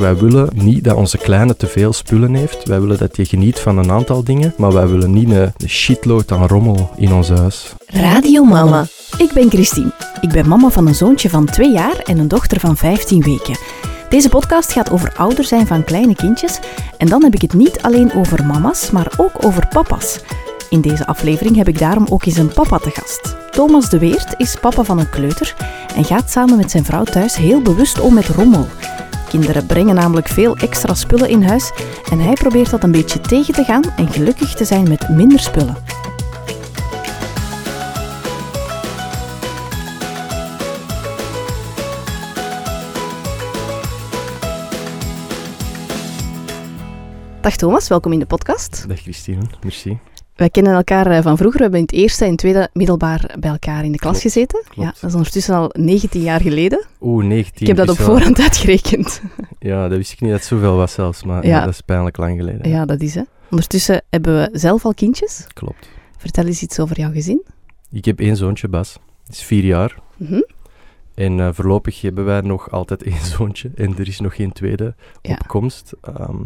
wij willen niet dat onze kleine te veel spullen heeft. Wij willen dat je geniet van een aantal dingen, maar wij willen niet een, shitload aan rommel in ons huis. Radio Mama. Ik ben Christine. Ik ben mama van een zoontje van 2 jaar en een dochter van 15 weken. Deze podcast gaat over ouder zijn van kleine kindjes. En dan heb ik het niet alleen over mama's, maar ook over papa's. In deze aflevering heb ik daarom ook eens een papa te gast. Thomas de Weert is papa van een kleuter en gaat samen met zijn vrouw thuis heel bewust om met rommel. Kinderen brengen namelijk veel extra spullen in huis en hij probeert dat een beetje tegen te gaan en gelukkig te zijn met minder spullen. Dag Thomas, welkom in de podcast. Dag Christine, merci. Wij kennen elkaar eh, van vroeger. We hebben in het eerste en tweede middelbaar bij elkaar in de klas Klopt, gezeten. klopt. Ja, dat is ondertussen al 19 jaar geleden. Oeh, 19. Ik heb dat op wel- voorhand uitgerekend. Ja, dat wist ik niet dat het zoveel was zelfs, maar Ja. ja, dat is pijnlijk lang geleden. Ja, dat is hè. Ondertussen hebben we zelf al kindjes. Klopt. Vertel eens iets over jouw gezin. Ik heb één zoontje, Bas. Die is vier jaar. Mhm. En eh, voorlopig hebben wij nog altijd één zoontje. En er is nog geen tweede Ja. op komst. Ehm,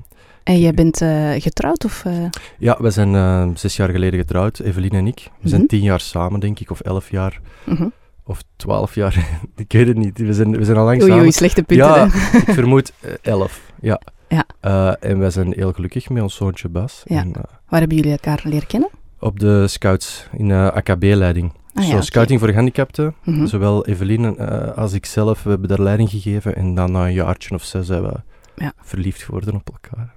En jij bent eh, getrouwd of... eh, ja, we zijn eh, zes jaar geleden getrouwd, Evelien en ik. We zijn Mhm. tien jaar samen, denk ik, of elf jaar. mhm. Of twaalf jaar. ik weet het niet. We zijn, we zijn al lang Oei, samen. oei, slechte punten. Ja, hè. ik vermoed elf. Ja. Ja. En wij zijn heel gelukkig met ons zoontje Bas. Ja. En, Waar hebben jullie elkaar leren kennen? op de scouts in AKB-leiding. Ah, Zo, ja, oké. scouting voor gehandicapten. Mhm. Zowel Evelien eh, als ik zelf, we hebben daar leiding gegeven. En dan na een jaartje of zes zijn we Ja. verliefd geworden op elkaar.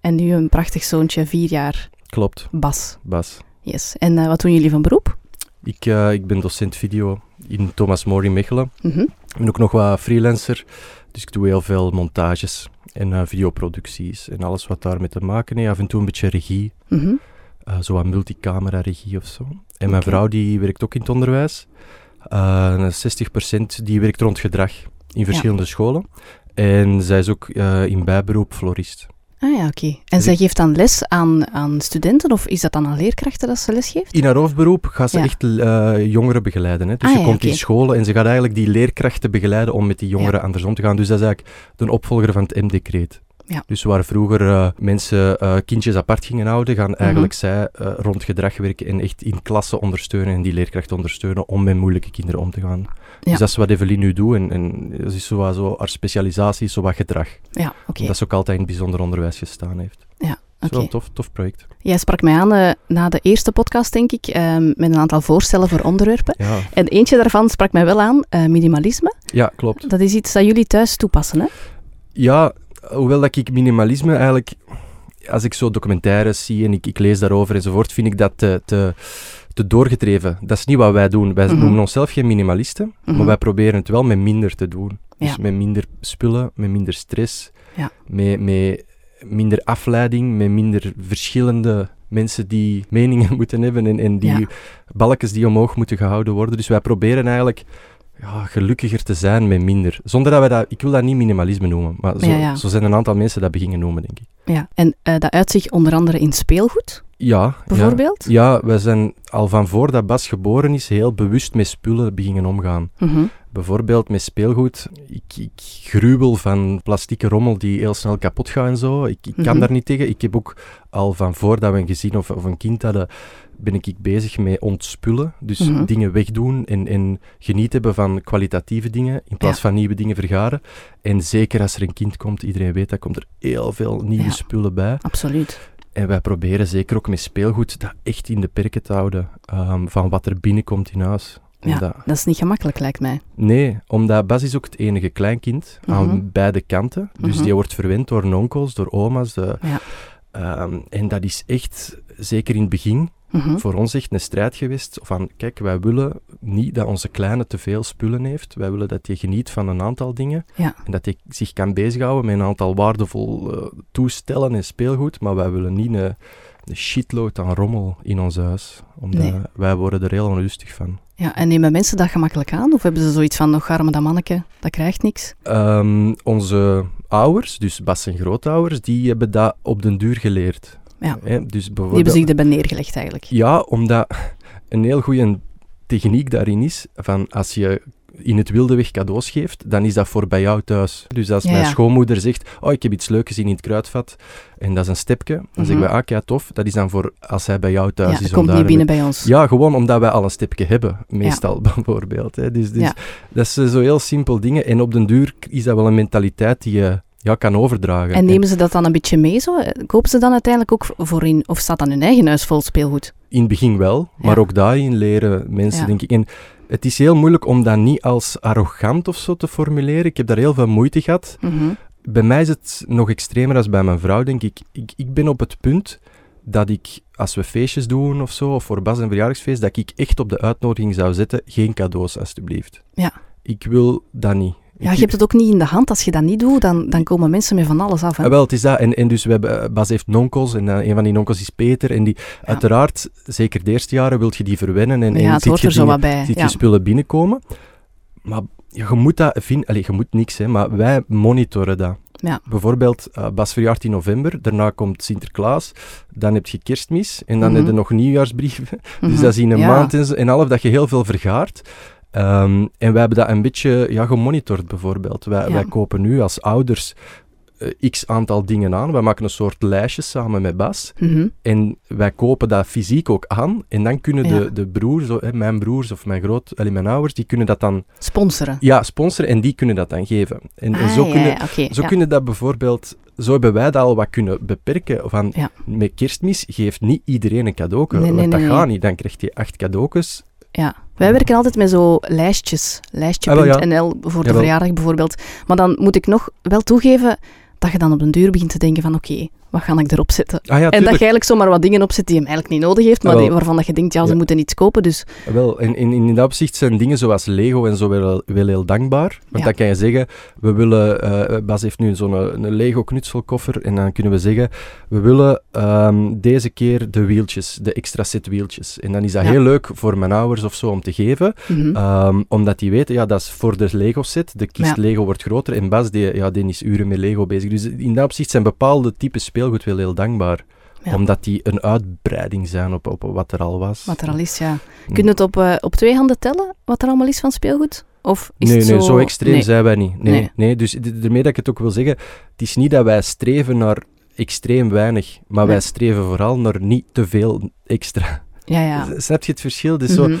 En nu een prachtig zoontje, vier jaar, Klopt, Bas. Bas. Yes. En eh, wat doen jullie van beroep? Ik, eh, ik ben docent video in Thomas More in Mechelen. Mhm. Ik ben ook nog wat freelancer. Dus ik doe heel veel montages en eh, videoproducties en alles wat daarmee te maken heeft. Af en toe een beetje regie. Eh zo wat multicamera-regie of zo. En mijn vrouw die werkt ook in het onderwijs. Eh 60% die werkt rond gedrag in verschillende scholen. En zij is ook eh, in bijberoep florist. Ah ja, oké. En Dus zij ik- geeft dan les aan, aan studenten of is dat dan aan leerkrachten dat ze les geeft? In haar hoofdberoep gaat ze Ja. echt eh, jongeren begeleiden. Hè. Dus Ah, ze ja, komt in scholen en ze gaat eigenlijk die leerkrachten begeleiden om met die jongeren andersom te gaan. Dus dat is eigenlijk de opvolger van het M-decreet. Ja. Dus waar vroeger eh, mensen eh, kindjes apart gingen houden, gaan Mhm. eigenlijk zij eh, rond gedrag werken en echt in klassen ondersteunen en die leerkrachten ondersteunen om met moeilijke kinderen om te gaan. Ja. Dus dat is wat Evelien nu doet en, en dat is zo, zo, haar specialisatie is zo wat gedrag. Ja, oké. Dat ze ook altijd in het bijzonder onderwijs gestaan heeft. Ja, Dat is oké. wel een tof, tof project. Jij sprak mij aan na de eerste podcast, denk ik, ehm, met een aantal voorstellen voor onderwerpen. Ja, En eentje daarvan sprak mij wel aan, minimalisme. ja klopt. Dat is iets dat jullie thuis toepassen, hè? Ja, hoewel dat ik minimalisme eigenlijk, als ik zo documentaires zie en ik, ik lees daarover enzovoort, vind ik dat te, te, te doorgedreven. Dat is niet wat wij doen. Wij Mhm. noemen onszelf geen minimalisten, Mhm. maar wij proberen het wel met minder te doen. Dus Ja. met minder spullen, met minder stress, Ja. met, met minder afleiding, met minder verschillende mensen die meningen moeten hebben en, en die Ja. balkjes die omhoog moeten gehouden worden. Dus wij proberen eigenlijk ja, gelukkiger te zijn met minder. Zonder dat wij dat... Ik wil dat niet minimalisme noemen, maar zo, Ja, ja. zo zijn een aantal mensen dat beginnen noemen, denk ik. Ja. En eh, dat uit zich onder andere in speelgoed, Ja. bijvoorbeeld? Ja, ja, wij zijn al van voordat Bas geboren is heel bewust met spullen beginnen omgaan. Mhm. Bijvoorbeeld met speelgoed. Ik, ik gruwel van plastieke rommel die heel snel kapot gaat en zo. Ik, ik kan Mhm. daar niet tegen. Ik heb ook al van voordat we een gezin of, of een kind hadden, ben ik bezig met ontspullen. Dus Mhm. dingen wegdoen en, en geniet hebben van kwalitatieve dingen in plaats Ja. van nieuwe dingen vergaren. En zeker als er een kind komt, iedereen weet dat, komt er heel veel nieuwe Ja. spullen bij. Absoluut. En wij proberen zeker ook met speelgoed dat echt in de perken te houden ehm, van wat er binnenkomt in huis. Ja. Dat is niet gemakkelijk, lijkt mij. Nee, omdat Bas is ook het enige kleinkind Mhm. aan beide kanten. Dus Mhm. die wordt verwend door onkels, door oma's. De, Ja. Ehm, en dat is echt, zeker in het begin, Mhm. voor ons echt een strijd geweest. Van, kijk, wij willen niet dat onze kleine te veel spullen heeft. Wij willen dat hij geniet van een aantal dingen. Ja. En dat hij zich kan bezighouden met een aantal waardevol eh, toestellen en speelgoed. Maar wij willen niet een, een shitload aan rommel in ons huis. Omdat Nee. wij worden er heel onrustig van. Ja, en nemen mensen dat gemakkelijk aan? Of hebben ze zoiets van, nog arme dat manneke, dat krijgt niks? Ehm, onze ouders, dus Bas en grootouders, die hebben dat op den duur geleerd. Ja. Hè, dus Die hebben bijvoorbeeld, zich erbij neergelegd eigenlijk. Ja, omdat een heel goede techniek daarin is, van als je in het wilde weg cadeaus geeft, dan is dat voor bij jou thuis. Dus als Ja, mijn ja. schoonmoeder zegt, oh, ik heb iets leuks gezien in het kruidvat, en dat is een stepje, dan zeggen Mhm. wij, ah, ja, tof, dat is dan voor als hij bij jou thuis ja, is. komt niet binnen bij ons. Ja, gewoon omdat wij al een stepje hebben, meestal bijvoorbeeld. Hè. Dus, dus dat is eh, zo heel simpel dingen. En op den duur is dat wel een mentaliteit die je ja, kan overdragen. En nemen ze dat dan een beetje mee zo? Kopen ze dan uiteindelijk ook voor in, of staat dan hun eigen huis vol speelgoed? In het begin wel, maar Ja. ook daarin leren mensen, Ja. denk ik. En het is heel moeilijk om dat niet als arrogant of zo te formuleren. Ik heb daar heel veel moeite gehad. Mhm. Bij mij is het nog extremer als bij mijn vrouw, denk ik. Ik, ik ben op het punt dat ik, als we feestjes doen of zo, of voor Bas een verjaardagsfeest, dat ik echt op de uitnodiging zou zetten, geen cadeaus, alstublieft. Ja. Ik wil dat niet. Ja, je hebt het ook niet in de hand. Als je dat niet doet, dan, dan komen mensen met van alles af. Hè? Ah, wel, het is dat. En, en dus we hebben, eh, Bas heeft nonkels en eh, een van die nonkels is Peter. En die, uiteraard, zeker de eerste jaren, wil je die verwennen. En, ja, en het ziet hoort je er zo dingen- wat bij. ziet Ja. je spullen binnenkomen. Maar je moet dat vinden. Allee, je moet niks, hè, maar wij monitoren dat. Ja. Bijvoorbeeld, eh, Bas verjaart in november, daarna komt Sinterklaas, dan heb je kerstmis en dan Mhm. heb je nog nieuwjaarsbrieven. Dus Mhm. dat is in een Ja. maand en, en half dat je heel veel vergaart. Ehm, en wij hebben dat een beetje ja, gemonitord, bijvoorbeeld. Wij, Ja. wij kopen nu als ouders eh, x aantal dingen aan. Wij maken een soort lijstje samen met Bas. Mhm. En wij kopen dat fysiek ook aan. En dan kunnen Ja. de, de broers, mijn broers of mijn, groot, allee, mijn ouders, die kunnen dat dan Sponsoren. ja, sponsoren en die kunnen dat dan geven. En, en Ah, zo, ja, kunnen, zo kunnen dat bijvoorbeeld... Zo hebben wij dat al wat kunnen beperken. Van. Met kerstmis geeft niet iedereen een cadeau. Nee, nee, want dat nee, gaat niet. Dan krijg je acht cadeautjes. Ja. Wij werken altijd met zo lijstjes. Lijstje.nl Ah, ja. voor de verjaardag bijvoorbeeld. Maar dan moet ik nog wel toegeven dat je dan op den duur begint te denken van oké, wat ga ik erop zetten? Ah ja, En dat je eigenlijk zomaar wat dingen opzet die hem eigenlijk niet nodig heeft, maar Ah, die, waarvan dat je denkt, ja, ze Ja. moeten iets kopen, dus Wel, en in, in dat opzicht zijn dingen zoals Lego en zo wel, wel heel dankbaar. Want Ja. dan kan je zeggen, we willen... eh, Bas heeft nu zo'n een, een Lego knutselkoffer en dan kunnen we zeggen, we willen ehm, deze keer de wieltjes, de extra set wieltjes. En dan is dat heel leuk voor mijn ouders of zo om te geven. mhm. Ehm, omdat die weten, ja, dat is voor de Lego-set. De kist. Lego wordt groter. En Bas, die, ja, die is uren met Lego bezig. Dus in dat opzicht zijn bepaalde types speelgoed wel heel dankbaar. Ja. Omdat die een uitbreiding zijn op, op wat er al was. wat er al is, ja. Hm. Kun je het op, eh, op twee handen tellen, wat er allemaal is van speelgoed? Of is nee, het nee, zo... zo extreem Nee. zijn wij niet. Nee, Nee. nee. dus daarmee dat ik het ook wil zeggen, het is niet dat wij streven naar extreem weinig, maar wij streven vooral naar niet te veel extra. Ja, ja. Snap je het verschil? Dus zo, Mhm.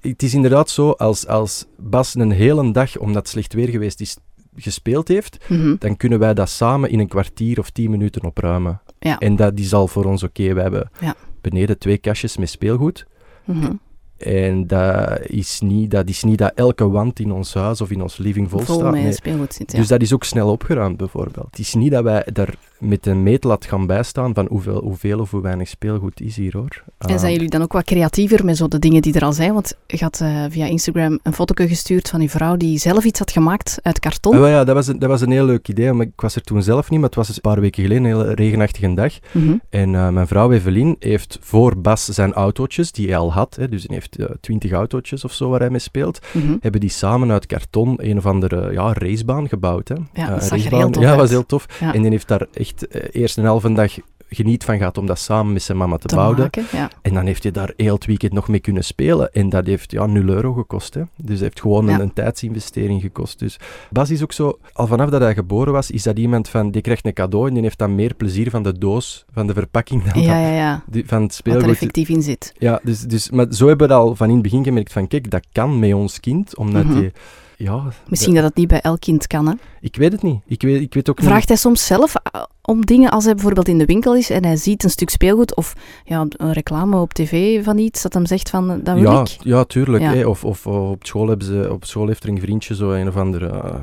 Het is inderdaad zo, als, als Bas een hele dag, omdat het slecht weer geweest is, gespeeld heeft, Mhm. dan kunnen wij dat samen in een kwartier of tien minuten opruimen. Ja. En dat is al voor ons oké. We hebben Ja. beneden twee kastjes met speelgoed. Mhm. En dat is, niet, dat is niet dat elke wand in ons huis of in ons living vol, Vol staat. met nee. speelgoed zit, ja. Dus dat is ook snel opgeruimd, bijvoorbeeld. Het is niet dat wij daar met een meetlat gaan bijstaan van hoeveel, hoeveel of hoe weinig speelgoed is hier, hoor. En zijn jullie dan ook wat creatiever met zo de dingen die er al zijn? Want je had eh, via Instagram een foto gestuurd van die vrouw die zelf iets had gemaakt uit karton. Wel ja, dat was, een, dat was een heel leuk idee. Maar ik was er toen zelf niet, maar het was een paar weken geleden een hele regenachtige dag. Mhm. En eh, mijn vrouw Evelien heeft voor Bas zijn autootjes, die hij al had, hè, dus hij heeft eh, twintig autootjes of zo waar hij mee speelt, Mhm. hebben die samen uit karton een of andere ja, racebaan gebouwd. Hè. Ja, dat zag er heel tof Ja, uit. was heel tof. Ja. En die heeft daar echt eh, eerst een halve dag geniet van gehad om dat samen met zijn mama te, Te bouwen. maken, ja. En dan heeft hij daar heel het weekend nog mee kunnen spelen. En dat heeft ja, 0 euro gekost. Hè. Dus het heeft gewoon een, Ja. een tijdsinvestering gekost. Dus Bas is ook zo, al vanaf dat hij geboren was, is dat iemand van, die krijgt een cadeau en die heeft dan meer plezier van de doos, van de verpakking dan Ja, van, ja, die- van het Wat er speelgoed. effectief in zit. Ja, dus, dus, maar zo hebben we al van in het begin gemerkt van, kijk, dat kan met ons kind, omdat Mhm. die... Ja, Misschien dat het niet bij elk kind kan, hè. ik weet het niet. Ik weet, ik weet ook Vraagt hij soms zelf eh, om dingen als hij bijvoorbeeld in de winkel is en hij ziet een stuk speelgoed of ja, een reclame op tv van iets dat hem zegt van, dat wil Ja, ik? ja, tuurlijk. Ja. Hè. Of, of op, school hebben ze, op school heeft er een vriendje zo een of andere... eh,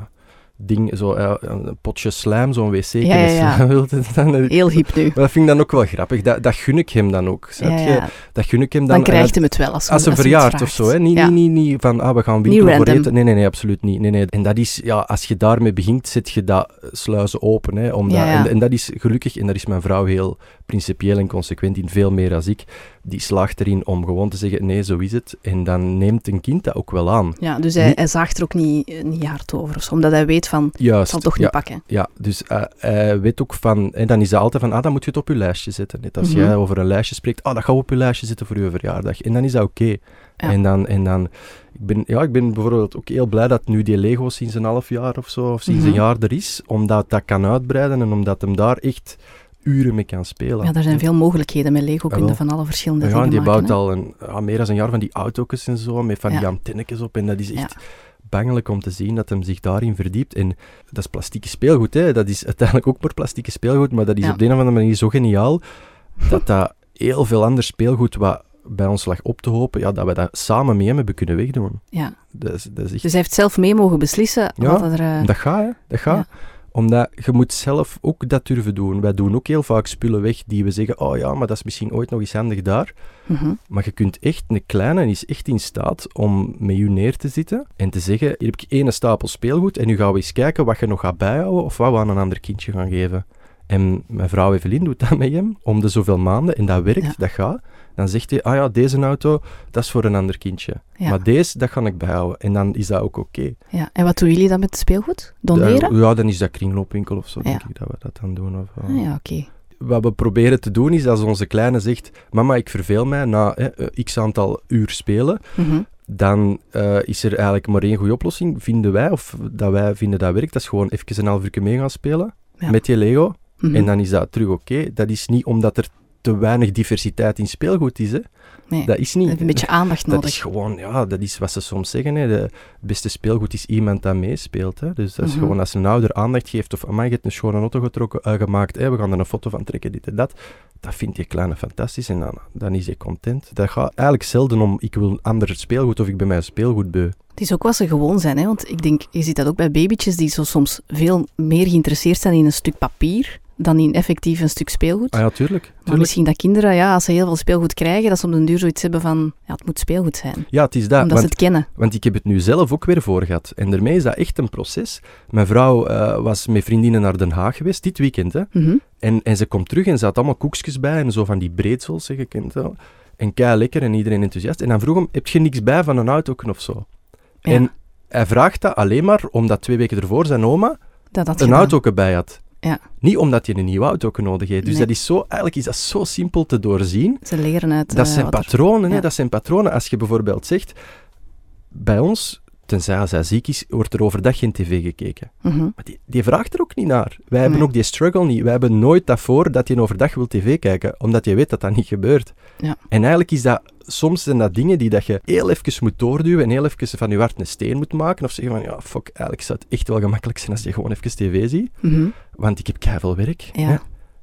ding, zo, eh, een potje slijm, zo'n wc Ja, ja, ja. slijm wil het dan. Maar Heel hip nu. dat vind ik dan ook wel grappig. Dat, dat gun ik hem dan ook. Je? Dat gun ik hem dan. Dan krijgt hij het wel als, Als een verjaard of zo, hè? Niet, niet, niet, niet van, ah, we gaan winkelen voor eten. Nee, nee, nee, absoluut niet. Nee, nee. En dat is, ja, als je daarmee begint, zet je dat sluizen open. Hè, omdat, Ja, ja. En, en dat is gelukkig, en daar is mijn vrouw heel principieel en consequent in, veel meer als ik. Die slaagt erin om gewoon te zeggen, nee, zo is het. En dan neemt een kind dat ook wel aan. Ja, dus hij, Niet- hij zaagt er ook niet, niet hard over. of zo, omdat hij weet van, Juist, ik zal toch ja, niet pakken. Ja, dus eh, hij weet ook van... En dan is dat altijd van, ah, dan moet je het op je lijstje zetten. Net als Mhm. jij over een lijstje spreekt, ah, dat gaan we op je lijstje zetten voor je verjaardag. En dan is dat oké. Ja. En dan... En dan ik, ben, ja, ik ben bijvoorbeeld ook heel blij dat nu die Lego sinds een half jaar of zo, of sinds Mhm. een jaar er is, omdat dat kan uitbreiden en omdat hem daar echt uren mee kan spelen. Ja, er zijn veel mogelijkheden met Lego, kun je van alle verschillende Ja, en dingen die maken. bouwt al een, meer dan een jaar van die auto's en zo, met van die antennetjes op. En dat is echt bangelijk om te zien dat hem zich daarin verdiept. En dat is plastieke speelgoed, hè. Dat is uiteindelijk ook maar plastieke speelgoed, maar dat is Ja. op de een of andere manier zo geniaal dat dat heel veel ander speelgoed wat bij ons lag op te hopen, ja, dat we dat samen mee hem hebben kunnen wegdoen. Ja. Dat is, dat is echt... Dus hij heeft zelf mee mogen beslissen Ja, wat er... eh, Dat gaat, hè. Dat gaat. Omdat je moet zelf ook dat durven doen. Wij doen ook heel vaak spullen weg die we zeggen, oh ja, maar dat is misschien ooit nog eens handig daar. mhm. Maar je kunt echt, een kleine is echt in staat om met je neer te zitten en te zeggen, hier heb ik één stapel speelgoed en nu gaan we eens kijken wat je nog gaat bijhouden of wat we aan een ander kindje gaan geven. En mijn vrouw Evelien doet dat met hem om de zoveel maanden en dat werkt, Ja. dat gaat. Dan zegt hij, ah ja, deze auto, dat is voor een ander kindje. Ja. Maar deze, dat ga ik bijhouden. En dan is dat ook oké. ja. En wat doen jullie dan met het speelgoed? Doneren? Ja, dan is dat kringloopwinkel of zo, Ja. denk ik dat we dat dan doen. Of, eh. Ah, ja, oké. Wat we proberen te doen is, als onze kleine zegt, mama, ik verveel mij na eh, x aantal uur spelen, Mhm. dan eh, is er eigenlijk maar één goede oplossing, vinden wij, of dat wij vinden dat werkt. Dat is gewoon even een half uur mee gaan spelen Ja. met je Lego. Mhm. En dan is dat terug oké. Dat is niet omdat er te weinig diversiteit in speelgoed is. Hè. Nee, Dat is niet. een beetje aandacht dat nodig. is gewoon, ja, dat is wat ze soms zeggen. Hè. De, het beste speelgoed is iemand dat meespeelt. Hè. Dus dat is Mhm. gewoon als een ouder aandacht geeft of, amai, je hebt een schone auto getrokken, eh, gemaakt, hè, we gaan er een foto van trekken, dit en dat. Dat vindt je kleine fantastisch en dan, dan is hij content. Dat gaat eigenlijk zelden om, ik wil een ander speelgoed of ik ben mijn speelgoed beu. Het is ook wat ze gewoon zijn, hè? want ik denk, je ziet dat ook bij babytjes die zo soms veel meer geïnteresseerd zijn in een stuk papier dan in effectief een stuk speelgoed. Ah ja, tuurlijk. maar misschien dat kinderen, ja, als ze heel veel speelgoed krijgen, dat ze op den duur zoiets hebben van, ja, het moet speelgoed zijn. Ja, het is dat. omdat want- ze het kennen. Want ik heb het nu zelf ook weer voor gehad. En daarmee is dat echt een proces. Mijn vrouw eh, was met vriendinnen naar Den Haag geweest, dit weekend. Hè. Mhm. En, en ze komt terug en ze had allemaal koekjes bij en zo van die breedsels, zeg, wel. En kei lekker en iedereen enthousiast. En dan vroeg hem, heb je niks bij van een auto of zo? Ja, En hij vraagt dat alleen maar omdat twee weken ervoor zijn oma dat een gedaan. auto bij had. Ja. Niet omdat je een nieuwe auto nodig heeft. Dus Nee. dat is zo, eigenlijk is dat zo simpel te doorzien. Ze leren uit Dat eh, zijn patronen, hè? dat zijn patronen. Als je bijvoorbeeld zegt, bij ons, tenzij hij ziek is, wordt er overdag geen tv gekeken. Mhm. Maar die, die vraagt er ook niet naar. Wij hebben ook die struggle niet. Wij hebben nooit dat voor dat je overdag wil tv kijken, omdat je weet dat dat niet gebeurt. Ja. En eigenlijk is dat, soms zijn dat dingen die dat je heel even moet doorduwen en heel even van je hart een steen moet maken. Of zeggen van, ja, fuck, eigenlijk zou het echt wel gemakkelijk zijn als je gewoon even tv ziet. Mhm. Want ik heb keiveel werk. Ja. hè.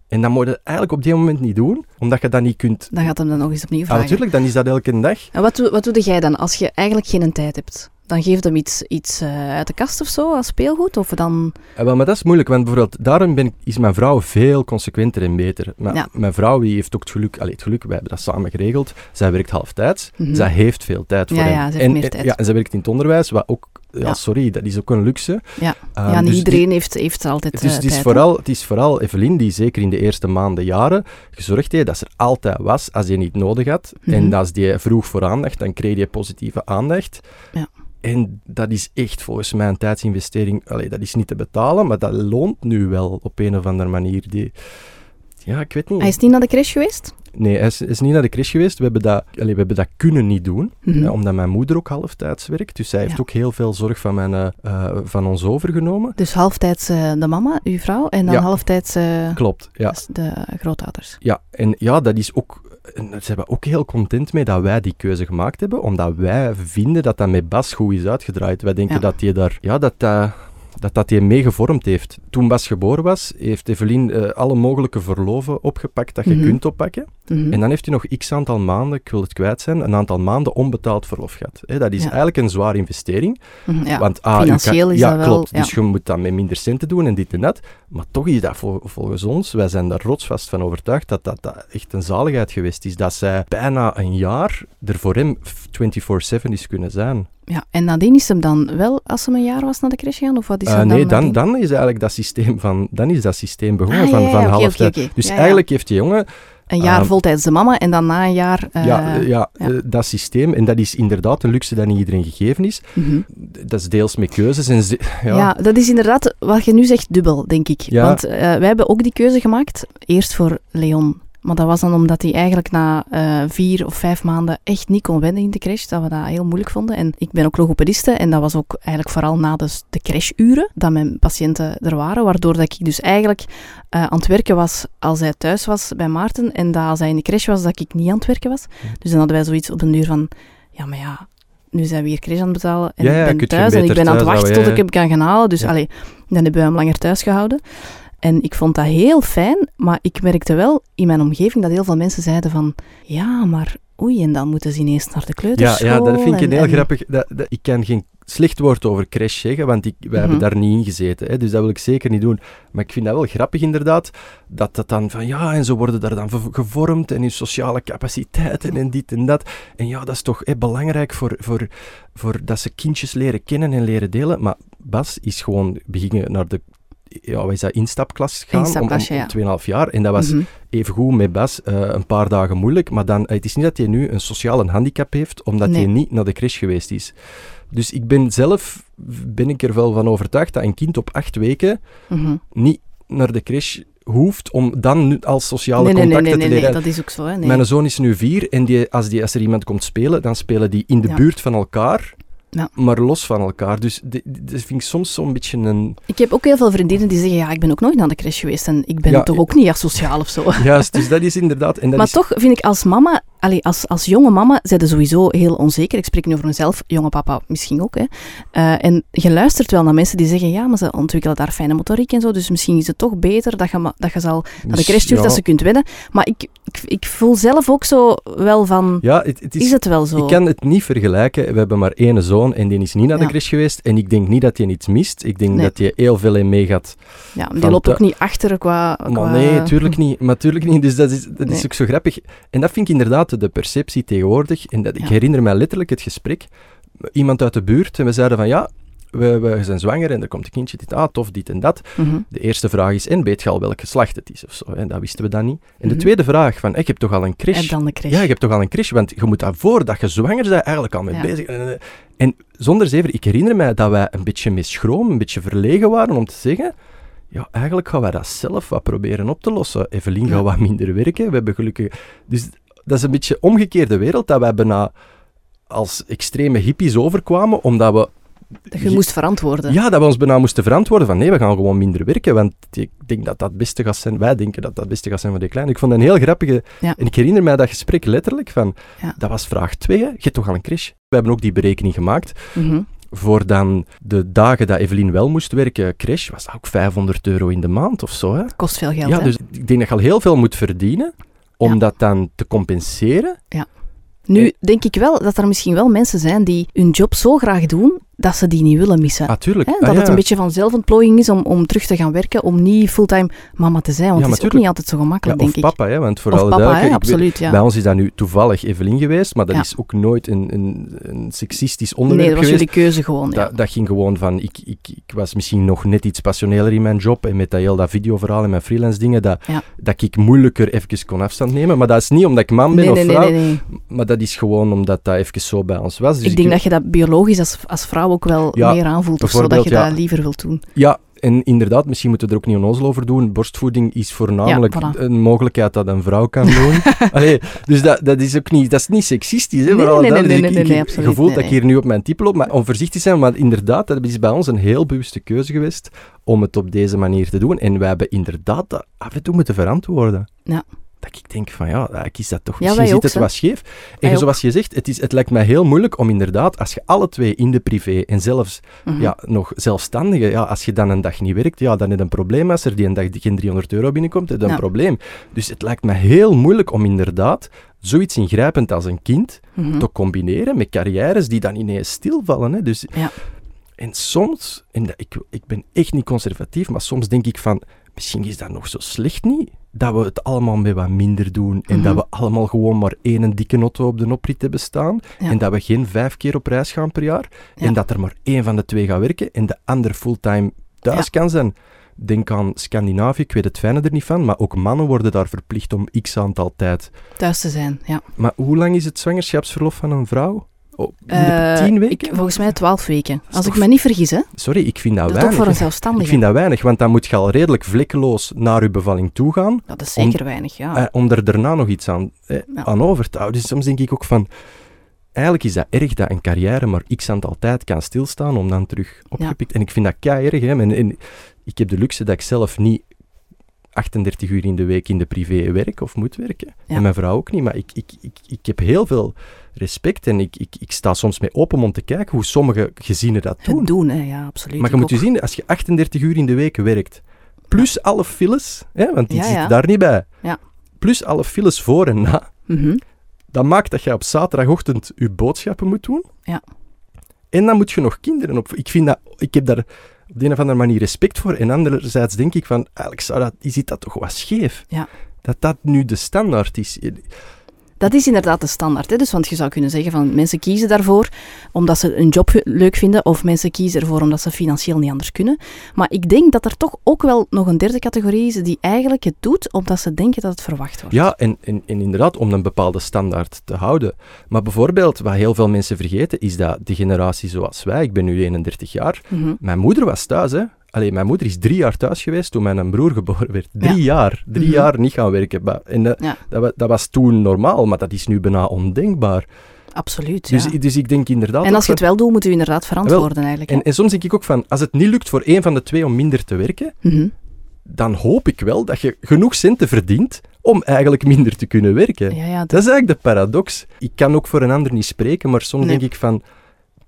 En dat moet je eigenlijk op die moment niet doen, omdat je dat niet kunt... Dan gaat hem dan nog eens opnieuw Ah, vragen. natuurlijk, dan is dat elke dag. En wat doe, wat doe jij dan als je eigenlijk geen tijd hebt? Dan geef je hem iets, iets eh, uit de kast of zo, als speelgoed? Of dan... Ja, wel, maar dat is moeilijk, want bijvoorbeeld daarom ben ik, is mijn vrouw veel consequenter en beter. Maar Ja. mijn vrouw die heeft ook het geluk, allee, het geluk, wij hebben dat samen geregeld. Zij werkt halftijds, Mhm. zij heeft veel tijd voor Ja, hem. ja, ze heeft en, meer en- tijd. Ja, en zij werkt in het onderwijs, wat ook, ja, sorry, dat is ook een luxe. Ja, Ehm, ja niet dus iedereen heeft, heeft altijd Dus eh, het is, tijd. vooral, het is vooral Evelien die zeker in de eerste maanden, jaren, gezorgd heeft dat ze er altijd was als je niet nodig had. Mhm. En als die vroeg voor aandacht, dan kreeg je positieve aandacht. Ja. En dat is echt volgens mij een tijdsinvestering. Allee, dat is niet te betalen, maar dat loont nu wel op een of andere manier. Die... Ja, ik weet niet. Hij is niet naar de crash geweest? Nee, hij is, is niet naar de crash geweest. We hebben dat, allee, we hebben dat kunnen niet doen, Mhm. hè, omdat mijn moeder ook halftijds werkt. Dus zij heeft Ja. ook heel veel zorg van, mijn, eh, eh, van ons overgenomen. Dus halftijds eh, de mama, uw vrouw, en dan Ja. halftijds Klopt, ja. dus de grootouders. Ja, en ja, dat is ook... En daar zijn we ook heel content mee dat wij die keuze gemaakt hebben, omdat wij vinden dat dat met Bas goed is uitgedraaid. Wij denken Ja. dat hij daar... Ja, dat dat... Dat dat hij mee gevormd heeft. Toen Bas geboren was, heeft Evelien eh, alle mogelijke verloven opgepakt dat je Mhm. kunt oppakken. Mhm. En dan heeft hij nog x aantal maanden, ik wil het kwijt zijn, een aantal maanden onbetaald verlof gehad. Dat is Ja. eigenlijk een zware investering. Mhm, ja. Want, ah, Financieel kan- is ja, dat wel, klopt. ja. Dus je moet dat met minder centen doen en dit en dat. Maar toch is dat vol- volgens ons, wij zijn daar rotsvast van overtuigd, dat, dat dat echt een zaligheid geweest is. Dat zij bijna een jaar er voor hem 24-7 is kunnen zijn. ja. En nadien is hem dan wel, als hem een jaar was, naar de crash gegaan? Of wat is er dan nee, dan, dan is eigenlijk dat systeem, van, dan is dat systeem begonnen Ah, van, van half oké, oké. Dus eigenlijk heeft die jongen Een jaar Ehm, voltijds de mama en dan na een jaar... eh, ja, ja, ja. eh, dat systeem. En dat is inderdaad een luxe dat niet iedereen gegeven is. mhm. Dat is deels met keuzes. En Ja. ja, dat is inderdaad wat je nu zegt dubbel, denk ik. Ja. Want eh, wij hebben ook die keuze gemaakt, eerst voor Leon. Maar dat was dan omdat hij eigenlijk na eh, vier of vijf maanden echt niet kon wennen in de crash. Dat we dat heel moeilijk vonden. En ik ben ook logopediste en dat was ook eigenlijk vooral na de, de crashuren dat mijn patiënten er waren. Waardoor dat ik dus eigenlijk eh, aan het werken was als hij thuis was bij Maarten. En dat als hij in de crash was, dat ik niet aan het werken was. Dus dan hadden wij zoiets op een duur van, ja maar ja, nu zijn we hier crash aan het betalen en Ja, ja, ik ben thuis en ik ben aan het wachten tot ik hem kan gaan halen. Dus Ja. allee, dan hebben we hem langer thuis gehouden. En ik vond dat heel fijn, maar ik merkte wel in mijn omgeving dat heel veel mensen zeiden van, ja, maar oei, en dan moeten ze ineens naar de ja, kleuterschool. ja, dat vind ik en- een heel en- grappig... Dat, dat, ik kan geen slecht woord over crash zeggen, want ik, wij Mhm. hebben daar niet in gezeten. Hè, dus dat wil ik zeker niet doen. Maar ik vind dat wel grappig inderdaad, dat dat dan van ja, en zo worden daar dan gevormd en hun sociale capaciteiten en dit en dat. En ja, dat is toch hè, belangrijk voor, voor, voor dat ze kindjes leren kennen en leren delen. Maar Bas is gewoon beginnen naar de ja, is dat, instapklas gaan om, ja. om, 2,5 jaar. En dat was Mhm. even goed met Bas eh, een paar dagen moeilijk. Maar dan, het is niet dat hij nu een sociale handicap heeft, omdat Nee. hij niet naar de crash geweest is. Dus ik ben zelf, ben ik er wel van overtuigd dat een kind op acht weken Mhm. niet naar de crash hoeft om dan nu als sociale Nee, nee, nee, contacten nee, te nee, leren. nee, dat is ook zo. Hè? Nee. Mijn zoon is nu vier en die, als, die, als er iemand komt spelen, dan spelen die in de Ja. buurt van elkaar, Ja. maar los van elkaar. Dus dat vind ik soms zo'n beetje een... Ik heb ook heel veel vriendinnen die zeggen, ja, ik ben ook nooit naar de crash geweest en ik ben Ja, toch ik- ook niet asociaal of zo. Juist, dus dat is inderdaad... En dat maar is, toch vind ik als mama, allee, als, als jonge mama, zijn sowieso heel onzeker. Ik spreek nu over mezelf, jonge papa misschien ook. Hè. Eh, en je luistert wel naar mensen die zeggen, ja, maar ze ontwikkelen daar fijne motoriek en zo, dus misschien is het toch beter dat je, dat je ze al naar de crash stuurt, Dus ja. dat ze kunt winnen. Maar ik, ik, ik voel zelf ook zo wel van, Ja, het, het is, is het wel zo? Ik kan het niet vergelijken. We hebben maar één zoon en die is niet naar de Ja. crash geweest. En ik denk niet dat hij iets mist. Ik denk Nee. dat hij heel veel in meegaat. ja, die loopt ook niet achter qua... qua- Maar nee, tuurlijk niet. Maar tuurlijk niet. Dus dat is, dat is ook zo grappig. En dat vind ik inderdaad de perceptie tegenwoordig. En dat, ik Ja. herinner mij letterlijk het gesprek. Iemand uit de buurt en we zeiden van ja, we, we zijn zwanger en er komt een kindje. Dit, ah, tof, dit en dat. Mhm. De eerste vraag is, en weet je al welk geslacht het is? Of zo, en dat wisten we dan niet. En de Mhm. tweede vraag van, ik heb toch al een crash? Dan. Ja, je hebt toch al een crash, want je moet daarvoor dat je zwanger bent eigenlijk al mee Ja. bezig. En, en zonder zever, ik herinner mij dat wij een beetje met schroom, een beetje verlegen waren om te zeggen, ja, eigenlijk gaan wij dat zelf wat proberen op te lossen. Evelien Ja. gaat wat minder werken, we hebben gelukkig... Dus dat is een beetje omgekeerde wereld, dat wij bijna als extreme hippies overkwamen, omdat we... Dat je moest verantwoorden. Ja, dat we ons bijna moesten verantwoorden van nee, we gaan gewoon minder werken, want ik denk dat dat het beste gaat zijn. Wij denken dat dat beste gaat zijn voor die kleine. Ik vond een heel grappige... Ja. En ik herinner mij dat gesprek letterlijk van... Ja. Dat was vraag 2, hè. Je hebt toch al een crash? We hebben ook die berekening gemaakt. Mhm. Voor dan de dagen dat Evelien wel moest werken, crash, was dat ook 500 euro in de maand of zo. Hè? Kost veel geld, ja, hè? dus ik denk dat je al heel veel moet verdienen om Ja. dat dan te compenseren. Nu denk ik wel dat er misschien wel mensen zijn die hun job zo graag doen dat ze die niet willen missen. Natuurlijk. Hè? Ah, Dat ja. het een beetje van zelfontplooiing is om, om terug te gaan werken, om niet fulltime mama te zijn. Want Ja, het is ook niet altijd zo Ja, gemakkelijk, of denk ik. papa, hè, want voor of alle papa, hè, ik weet- absoluut, ja. Bij ons is dat nu toevallig Evelien geweest, maar dat Ja. is ook nooit een, een, een seksistisch Nee, onderwerp dat was geweest. jullie keuze gewoon, ja. Dat, dat ging gewoon van, ik, ik, ik was misschien nog net iets passioneler in mijn job en met dat heel dat videoverhaal en mijn freelance dingen, dat, Ja. dat ik moeilijker even kon afstand nemen. Maar dat is niet omdat ik man ben Nee, of nee, nee, vrouw, nee, nee. maar dat is gewoon omdat dat even zo bij ons was. Dus ik denk dat je dat biologisch als, als vrouw ook wel Ja, meer aanvoelt, of zo, dat je ja. dat liever wilt doen. Ja, en inderdaad, misschien moeten we er ook niet onnozel over doen. Borstvoeding is voornamelijk Ja, voilà. een mogelijkheid dat een vrouw kan doen. Allee, dus dat, dat is ook niet, dat is niet seksistisch. Hè, Nee, nee, nee, duidelijkheid. nee, nee, ik- nee, ik- absoluut, gevoel dat ik hier nu op mijn type loop, maar om voorzichtig te zijn, want inderdaad, dat is bij ons een heel bewuste keuze geweest om het op deze manier te doen. En wij hebben inderdaad dat af en toe moeten verantwoorden. Ja. Dat ik denk van ja, ik kies dat toch. Ja, Misschien zit het hè. wat scheef. Wij En ook. zoals je zegt, het, is, het lijkt mij heel moeilijk om inderdaad, als je alle twee in de privé en zelfs Mhm. ja, nog zelfstandige, ja, als je dan een dag niet werkt, ja, dan heb je een probleem. Als er die een dag geen 300 euro binnenkomt, een Ja. probleem. Dus het lijkt me heel moeilijk om inderdaad zoiets ingrijpend als een kind Mhm. te combineren met carrières die dan ineens stilvallen. Hè. Dus, Ja. En soms, en dat- ik, ik ben echt niet conservatief, maar soms denk ik van, misschien is dat nog zo slecht niet, dat we het allemaal met wat minder doen en Mhm. dat we allemaal gewoon maar één dikke auto op de oprit hebben staan Ja. en dat we geen vijf keer op reis gaan per jaar Ja. en dat er maar één van de twee gaat werken en de ander fulltime thuis kan zijn. Denk aan Scandinavië, ik weet het fijne er niet van, maar ook mannen worden daar verplicht om x aantal tijd. Thuis te zijn, ja. Maar hoe lang is het zwangerschapsverlof van een vrouw? Oh, Eh, tien weken? Ik, volgens mij twaalf weken. Als ik me niet vergis, hè. Sorry, ik vind dat, Dat is toch weinig. voor een zelfstandige. Ik vind dat weinig, want dan moet je al redelijk vlekkeloos naar je bevalling toe gaan, Dat is zeker weinig, ja. eh, om er daarna nog iets aan, eh, Ja. aan over te houden. Dus soms denk ik ook van, eigenlijk is dat erg dat een carrière maar x aantal tijd kan stilstaan om dan terug opgepikt. En ik vind dat kei erg. Hè. En, en ik heb de luxe dat ik zelf niet 38 uur in de week in de privé werk of moet werken. Ja. En mijn vrouw ook niet. Maar ik, ik, ik, ik heb heel veel respect en ik, ik, ik sta soms met open mond te kijken hoe sommige gezinnen dat doen. Het doen, hè. ja, absoluut. Maar je moet je zien, als je 38 uur in de week werkt, plus alle files, hè, want die Ja, ja. daar niet bij, Ja. plus alle files voor en na, Mhm. dat maakt dat je op zaterdagochtend je boodschappen moet doen. Ja. En dan moet je nog kinderen op. Ik, vind dat, ik heb daar op de een of andere manier respect voor. En anderzijds denk ik van, eigenlijk zou dat, je ziet dat toch wat scheef. Ja. Dat dat nu de standaard is. Dat is inderdaad de standaard. Hè? Dus, want je zou kunnen zeggen van mensen kiezen daarvoor omdat ze een job leuk vinden of mensen kiezen ervoor omdat ze financieel niet anders kunnen. Maar ik denk dat er toch ook wel nog een derde categorie is die eigenlijk het doet omdat ze denken dat het verwacht wordt. Ja, en, en, en inderdaad, om een bepaalde standaard te houden. Maar bijvoorbeeld, wat heel veel mensen vergeten, is dat de generatie zoals wij, ik ben nu 31 jaar, Mhm. Mijn moeder was thuis, hè. Allee, mijn moeder is drie jaar thuis geweest toen mijn broer geboren werd. Drie Ja. jaar. Drie Mhm. jaar niet gaan werken. Maar- En dat, Ja. dat, dat was toen normaal, maar dat is nu bijna ondenkbaar. Absoluut. Dus, ja. dus ik denk inderdaad... En als je het wel doet, moet u inderdaad verantwoorden eigenlijk. en, en soms denk ik ook van, als het niet lukt voor één van de twee om minder te werken, Mhm. dan hoop ik wel dat je genoeg centen verdient om eigenlijk minder te kunnen werken. Ja, ja, Dat is eigenlijk de paradox. Ik kan ook voor een ander niet spreken, maar soms Nee. denk ik van...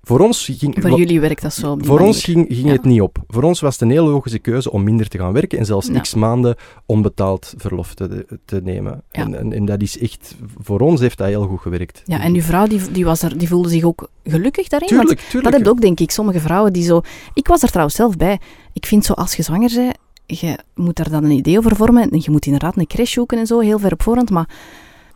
Voor ons ging... voor jullie werkt dat zo op die Voor ons ging, ging Ja. het niet op. Voor ons was het een heel logische keuze om minder te gaan werken en zelfs Ja. x maanden onbetaald verlof te, te nemen. Ja. En, en, en dat is echt... Voor ons heeft dat heel goed gewerkt. Ja, en uw vrouw die, die, was er, die voelde zich ook gelukkig daarin? Want Tuurlijk, tuurlijk. Dat heb ook, denk ik, sommige vrouwen die zo... Ik was er trouwens zelf bij. Ik vind zo, als je zwanger bent, je moet daar dan een idee over vormen. En je moet inderdaad een crash zoeken en zo, heel ver op voorhand. Maar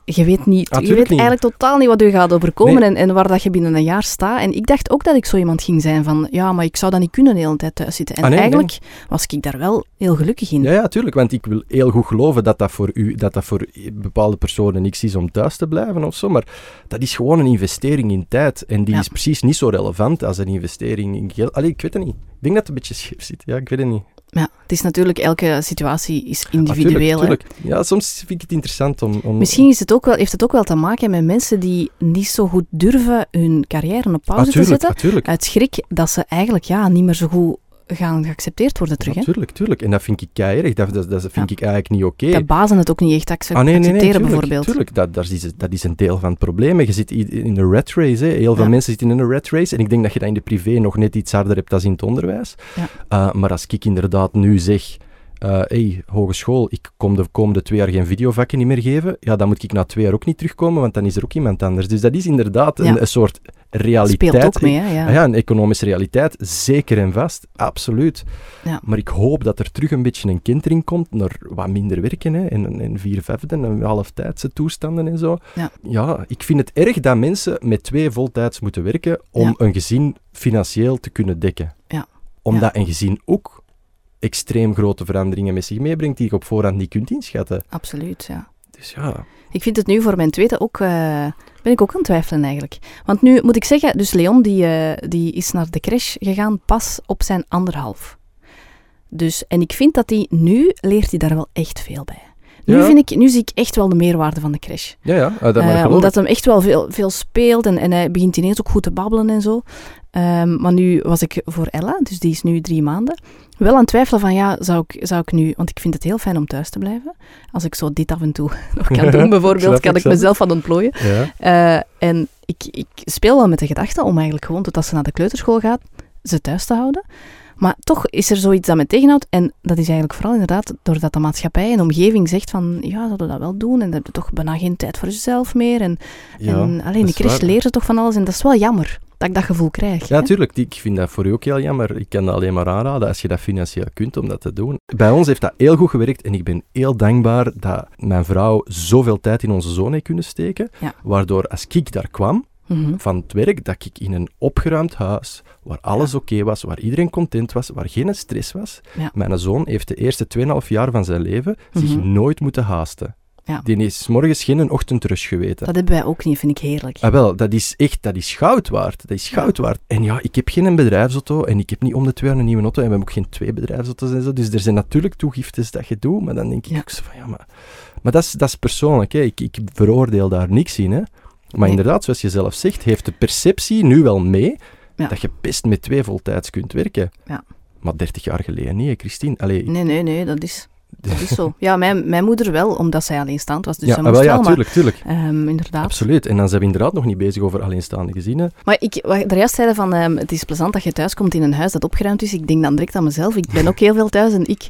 je weet, niet, Ah, je weet niet. eigenlijk totaal niet wat je gaat overkomen Nee. en, en waar dat je binnen een jaar staat. En ik dacht ook dat ik zo iemand ging zijn van... Ja, maar ik zou dat niet kunnen de hele tijd thuis zitten. En Ah, nee, eigenlijk was ik daar wel heel gelukkig in. Ja, ja, tuurlijk. Want ik wil heel goed geloven dat dat voor u, dat dat voor bepaalde personen niks is om thuis te blijven of zo. Maar dat is gewoon een investering in tijd. En die Ja. is precies niet zo relevant als een investering in geld. Allee, ik weet het niet. Ik denk dat het een beetje scheef zit. Ja, ik weet het niet. Ja, het is natuurlijk... Elke situatie is Ah, individueel. tuurlijk, hè. tuurlijk. Ja, soms vind ik het interessant om... om Misschien is het ook wel, heeft het ook wel te maken met mensen die niet zo goed durven hun carrière op pauze te zetten. natuurlijk. Uit schrik dat ze eigenlijk ja, niet meer zo goed gaan geaccepteerd worden terug. Hè? Natuurlijk, tuurlijk. En dat vind ik keihard. Dat, dat, dat vind ik eigenlijk niet oké. Dat bazen het ook niet echt acce- Ah, nee, nee, nee, accepteren, tuurlijk, bijvoorbeeld. tuurlijk. Dat, dat, is, dat is een deel van het probleem. Je zit in een rat race. Hè. Heel veel Ja. mensen zitten in een rat race. En ik denk dat je dat in de privé nog net iets harder hebt dan in het onderwijs. Uh, maar als ik inderdaad nu zeg... eh hey, hogeschool, ik kom de komende twee jaar geen videovakken niet meer geven. Ja, dan moet ik na twee jaar ook niet terugkomen, want dan is er ook iemand anders. Dus dat is inderdaad een, Ja. een soort realiteit. Speelt ook mee, hè? Ja. Ah ja, een economische realiteit, zeker en vast, absoluut. Ja. Maar ik hoop dat er terug een beetje een kentering komt naar wat minder werken, hè, en, en vier vijfde, en halftijdse toestanden en zo. Ja. ik vind het erg dat mensen met twee voltijds moeten werken om een gezin financieel te kunnen dekken. Ja. Omdat een gezin ook extreem grote veranderingen met zich meebrengt die je op voorhand niet kunt inschatten. Absoluut, ja. Dus ja, Ik vind het nu voor mijn tweede ook, eh, ben ik ook aan het twijfelen eigenlijk. Want nu moet ik zeggen, dus Leon die, eh, die is naar de crash gegaan pas op zijn anderhalf. Dus, en ik vind dat hij nu leert hij daar wel echt veel bij. Nu, Ja. vind ik, nu zie ik echt wel de meerwaarde van de crash. ja, ja. ah, dat geloof omdat hem echt wel veel, veel speelt en, en hij begint ineens ook goed te babbelen en zo. Ehm, maar nu was ik voor Ella, dus die is nu drie maanden, wel aan het twijfelen van ja, zou ik, zou ik nu... Want ik vind het heel fijn om thuis te blijven. Als ik zo dit af en toe nog kan doen, bijvoorbeeld, kan ik, mezelf aan ontplooien. Ja. Eh, en ik, ik speel wel met de gedachte om eigenlijk gewoon totdat ze naar de kleuterschool gaat, ze thuis te houden. Maar toch is er zoiets dat me tegenhoudt. En dat is eigenlijk vooral inderdaad doordat de maatschappij en de omgeving zegt van ja, zouden we dat wel doen? En dan heb je toch bijna geen tijd voor jezelf meer. En, Ja, en alleen de leert ze toch van alles. En dat is wel jammer dat ik dat gevoel krijg. Ja, hè. tuurlijk. Die- Ik vind dat voor u ook heel jammer. Ik kan dat alleen maar aanraden als je dat financieel kunt om dat te doen. Bij ons heeft dat heel goed gewerkt en ik ben heel dankbaar dat mijn vrouw zoveel tijd in onze zoon heeft kunnen steken. Ja. Waardoor als ik daar kwam, Mhm. van het werk dat ik in een opgeruimd huis, waar alles oké was, waar iedereen content was, waar geen stress was. Ja. Mijn zoon heeft de eerste 2,5 jaar van zijn leven zich Mhm. nooit moeten haasten. Ja. Die is 's morgens geen ochtendrust geweten. Dat hebben wij ook niet, vind ik heerlijk. Ah, wel, dat is echt, dat is goud waard. Dat is goud waard. En ja, ik heb geen bedrijfsauto en ik heb niet om de twee jaar een nieuwe auto en we hebben ook geen twee bedrijfsauto's en zo. Dus er zijn natuurlijk toegiftes dat je doet, maar dan denk ik ook zo van, ja, maar... Maar dat is, dat is persoonlijk, hè. Ik, ik veroordeel daar niks in, hè. Maar Nee. inderdaad, zoals je zelf zegt, heeft de perceptie nu wel mee Ja. dat je best met twee voltijds kunt werken. Ja. Maar 30 jaar geleden niet, Christine. Allee, Nee, nee, nee, dat is, dat is zo. Ja, mijn, mijn moeder wel, omdat zij alleenstaand was. Dus ja, moest wel, ja, tuurlijk, tuurlijk. ehm, inderdaad. Absoluut. En dan zijn we inderdaad nog niet bezig over alleenstaande gezinnen. Maar ik, wat je daar juist zeiden van, ehm, het is plezant dat je thuis komt in een huis dat opgeruimd is. Ik denk dan direct aan mezelf. Ik ben ook heel veel thuis en ik...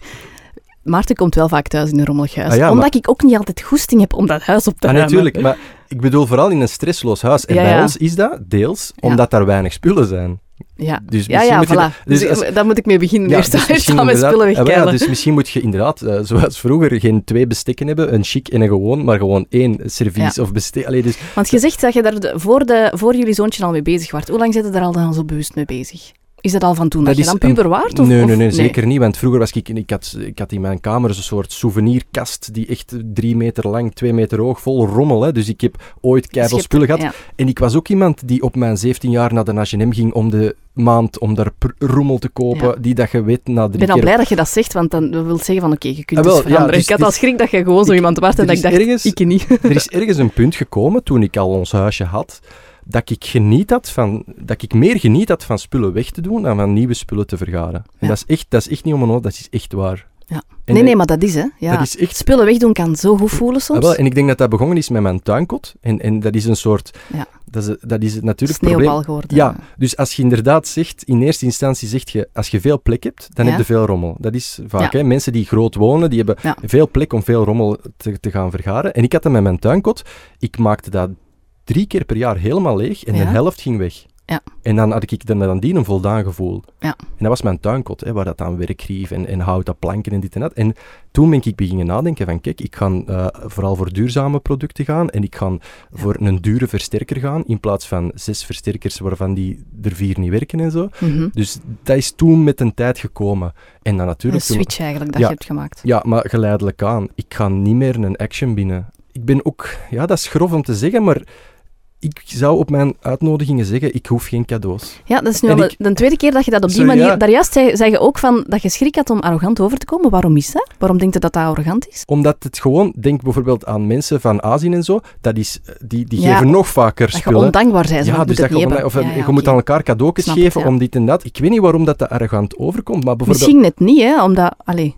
Maarten komt wel vaak thuis in een rommelig huis. Ah ja, omdat ik ook niet altijd goesting heb om dat huis op te Ah, ruimen. natuurlijk, maar ik bedoel vooral in een stressloos huis. En Ja, bij ja. ons is dat deels omdat daar weinig spullen zijn. Ja, Dus ja, misschien ja moet je voilà. dat- Dus, dus als- daar moet ik mee beginnen. Ja, eerst dus aan mijn inderdaad- spullen ah, wel ja, dus misschien moet je inderdaad, eh, zoals vroeger, geen twee bestekken hebben, een chic en een gewoon, maar gewoon één servies of bestek. Allee, dus, Want je zegt dat je daar de- voor, de, voor jullie zoontje al mee bezig was. Hoe lang zit je daar al dan zo bewust mee bezig? Is dat al van toen dat, Dat je dan puber waard? Of, nee, nee, nee, zeker niet. Want vroeger was ik, ik had, ik had in mijn kamer zo'n soort souvenirkast die echt drie meter lang, twee meter hoog, vol rommel. Hè. Dus ik heb ooit Dus je keiveel spullen gehad. ja. En ik was ook iemand die op mijn 17 jaar naar de H&M ging om de maand om daar rommel te kopen, Ja. die dat je weet na Ik drie ben al keer... blij dat je dat zegt, want dan wil het zeggen van oké, je kunt Ah, wel, dus ja, veranderen. dus ik had al schrik dat je gewoon zo ik- iemand was en dat ik dacht, ergens- ik niet. Er is ergens een punt gekomen, toen ik al ons huisje had, dat ik, geniet had van, dat ik meer geniet had van spullen weg te doen dan van nieuwe spullen te vergaren. En Ja. dat, is echt, dat is echt niet om een oor, dat is echt waar. Ja. En nee, nee, maar dat is hè. Ja. dat is echt... Spullen wegdoen kan zo goed voelen soms. Ah, wel, en ik denk dat dat begonnen is met mijn tuinkot. En, en dat is een soort... Ja. Dat is, dat is natuurlijk het Sneeuwbal probleem. geworden. Ja, dus als je inderdaad zegt, in eerste instantie zegt je, als je veel plek hebt, dan Ja. heb je veel rommel. Dat is vaak, hè. Mensen die groot wonen, die hebben veel plek om veel rommel te, te gaan vergaren. En ik had dat met mijn tuinkot. Ik maakte dat drie keer per jaar helemaal leeg en Ja. de helft ging weg. Ja. En dan had ik dan, dan die een voldaan gevoel. Ja. En dat was mijn tuinkot, hè, waar dat aan werkgrief en, en houten planken en dit en dat. En toen ben ik beginnen nadenken van, kijk, ik ga eh, vooral voor duurzame producten gaan en ik ga voor een dure versterker gaan, in plaats van zes versterkers waarvan die er vier niet werken en zo. Mhm. Dus dat is toen met een tijd gekomen. En dan Een natuurlijk... toen- switch eigenlijk dat Ja. je hebt gemaakt. ja, maar geleidelijk aan. Ik ga niet meer een action binnen. Ik ben ook... Ja, dat is grof om te zeggen, maar ik zou op mijn uitnodigingen zeggen, ik hoef geen cadeaus. Ja, dat is nu En al ik- de, de tweede keer dat je dat op die Sorry, manier... ja. Daar juist zei, zei je ook van dat je schrik had om arrogant over te komen. Waarom is dat? Waarom denk je dat dat arrogant is? Omdat het gewoon... Denk bijvoorbeeld aan mensen van Azië en zo. Dat is, die die Ja, geven nog vaker Dat spullen. ondankbaar bent. ja, Ja, dus dat je, of, Ja, je moet aan elkaar cadeautjes Snap geven om dit en dat. Ik weet niet waarom dat, dat arrogant overkomt, maar bijvoorbeeld... Misschien net niet, hè. Omdat... Allee,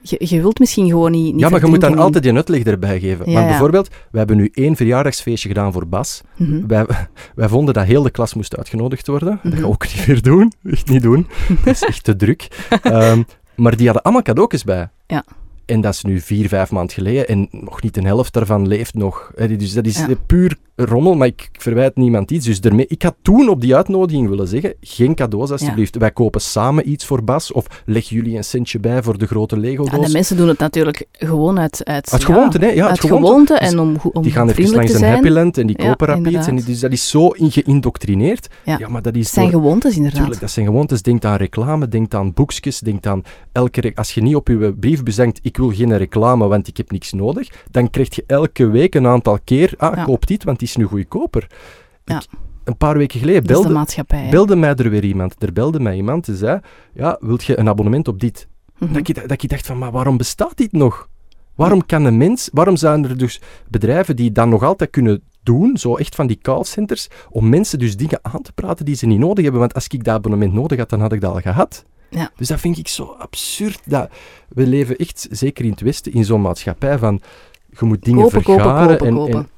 je, je wilt misschien gewoon niet, niet ja, maar je moet dan altijd je uitleg erbij geven. Ja, maar bijvoorbeeld, we hebben nu één verjaardagsfeestje gedaan voor Bas. Mhm. Wij, wij vonden dat heel de klas moest uitgenodigd worden. Dat Mhm. gaan we ook niet meer doen. Echt niet doen. Dat is echt te druk. Ehm, maar die hadden allemaal cadeautjes bij. Ja. En dat is nu vier, vijf maanden geleden. En nog niet een helft daarvan leeft nog. Dus dat is Ja. puur rommel, maar ik verwijt niemand iets. Dus daarmee, ik had toen op die uitnodiging willen zeggen, geen cadeaus alsjeblieft. Wij kopen samen iets voor Bas. Of leg jullie een centje bij voor de grote Ja, Lego-doos. de mensen doen het natuurlijk gewoon uit... Uit, Uit ja, gewoonte, hè? Ja, uit uit gewoonte. gewoonte Dus en om, om die gaan even langs een. Happyland en die kopen rap iets. En dus dat is zo in geïndoctrineerd. Ja. Maar dat is zijn door- gewoontes, inderdaad. Tuurlijk, dat zijn gewoontes. Denk aan reclame, denk aan boekjes, denk aan elke... Als je niet op je brief bezankt, ik wil geen reclame, want ik heb niks nodig, dan krijg je elke week een aantal keer, ah, koop dit, want die is nu goedkoper. Ja. Ik- een paar weken geleden belde, belde mij er weer iemand. Er belde mij iemand en zei, ja, wilt je een abonnement op dit? Mhm. Dat, ik, dat ik dacht van, maar waarom bestaat dit nog? Waarom kan een mens, waarom zijn er dus bedrijven die dat nog altijd kunnen doen, zo echt van die callcenters, om mensen dus dingen aan te praten die ze niet nodig hebben? Want als ik dat abonnement nodig had, dan had ik dat al gehad. Ja. Dus dat vind ik zo absurd. Dat we leven echt, zeker in het Westen, in zo'n maatschappij van, je moet dingen Kopen, vergaren kopen, en, kopen. en, en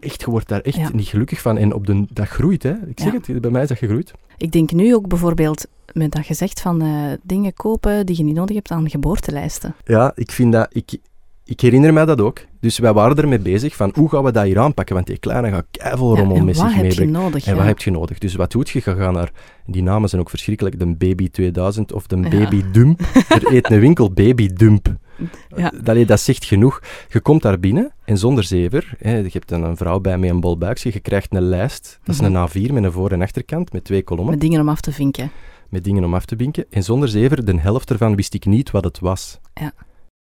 echt, je wordt daar echt Ja. niet gelukkig van. En op de, dat groeit, hè. Ik zeg Ja. het, bij mij is dat gegroeid. Ik denk nu ook bijvoorbeeld met dat gezegd van eh, dingen kopen die je niet nodig hebt aan geboortelijsten. Ja, ik vind dat... Ik, ik herinner mij dat ook. Dus wij waren ermee bezig van hoe gaan we dat hier aanpakken, want die kleine gaat keiveel rommel en met wat zich heb je meebrengen. nodig? En ja. wat heb je nodig? Dus wat doet je? Je gaat naar, die namen zijn ook verschrikkelijk, de Baby 2000 of de Ja. Baby Dump. er eet een winkel Baby Dump. Ja. Allee, dat zegt genoeg. Je komt daar binnen en zonder zever, hè, je hebt een, een vrouw bij met een bol buikje, je krijgt een lijst, dat is Mhm. een A4 met een voor- en achterkant, met twee kolommen, Met dingen om af te vinken. met dingen om af te binken. En zonder zever, de helft ervan wist ik niet wat het was. Ja.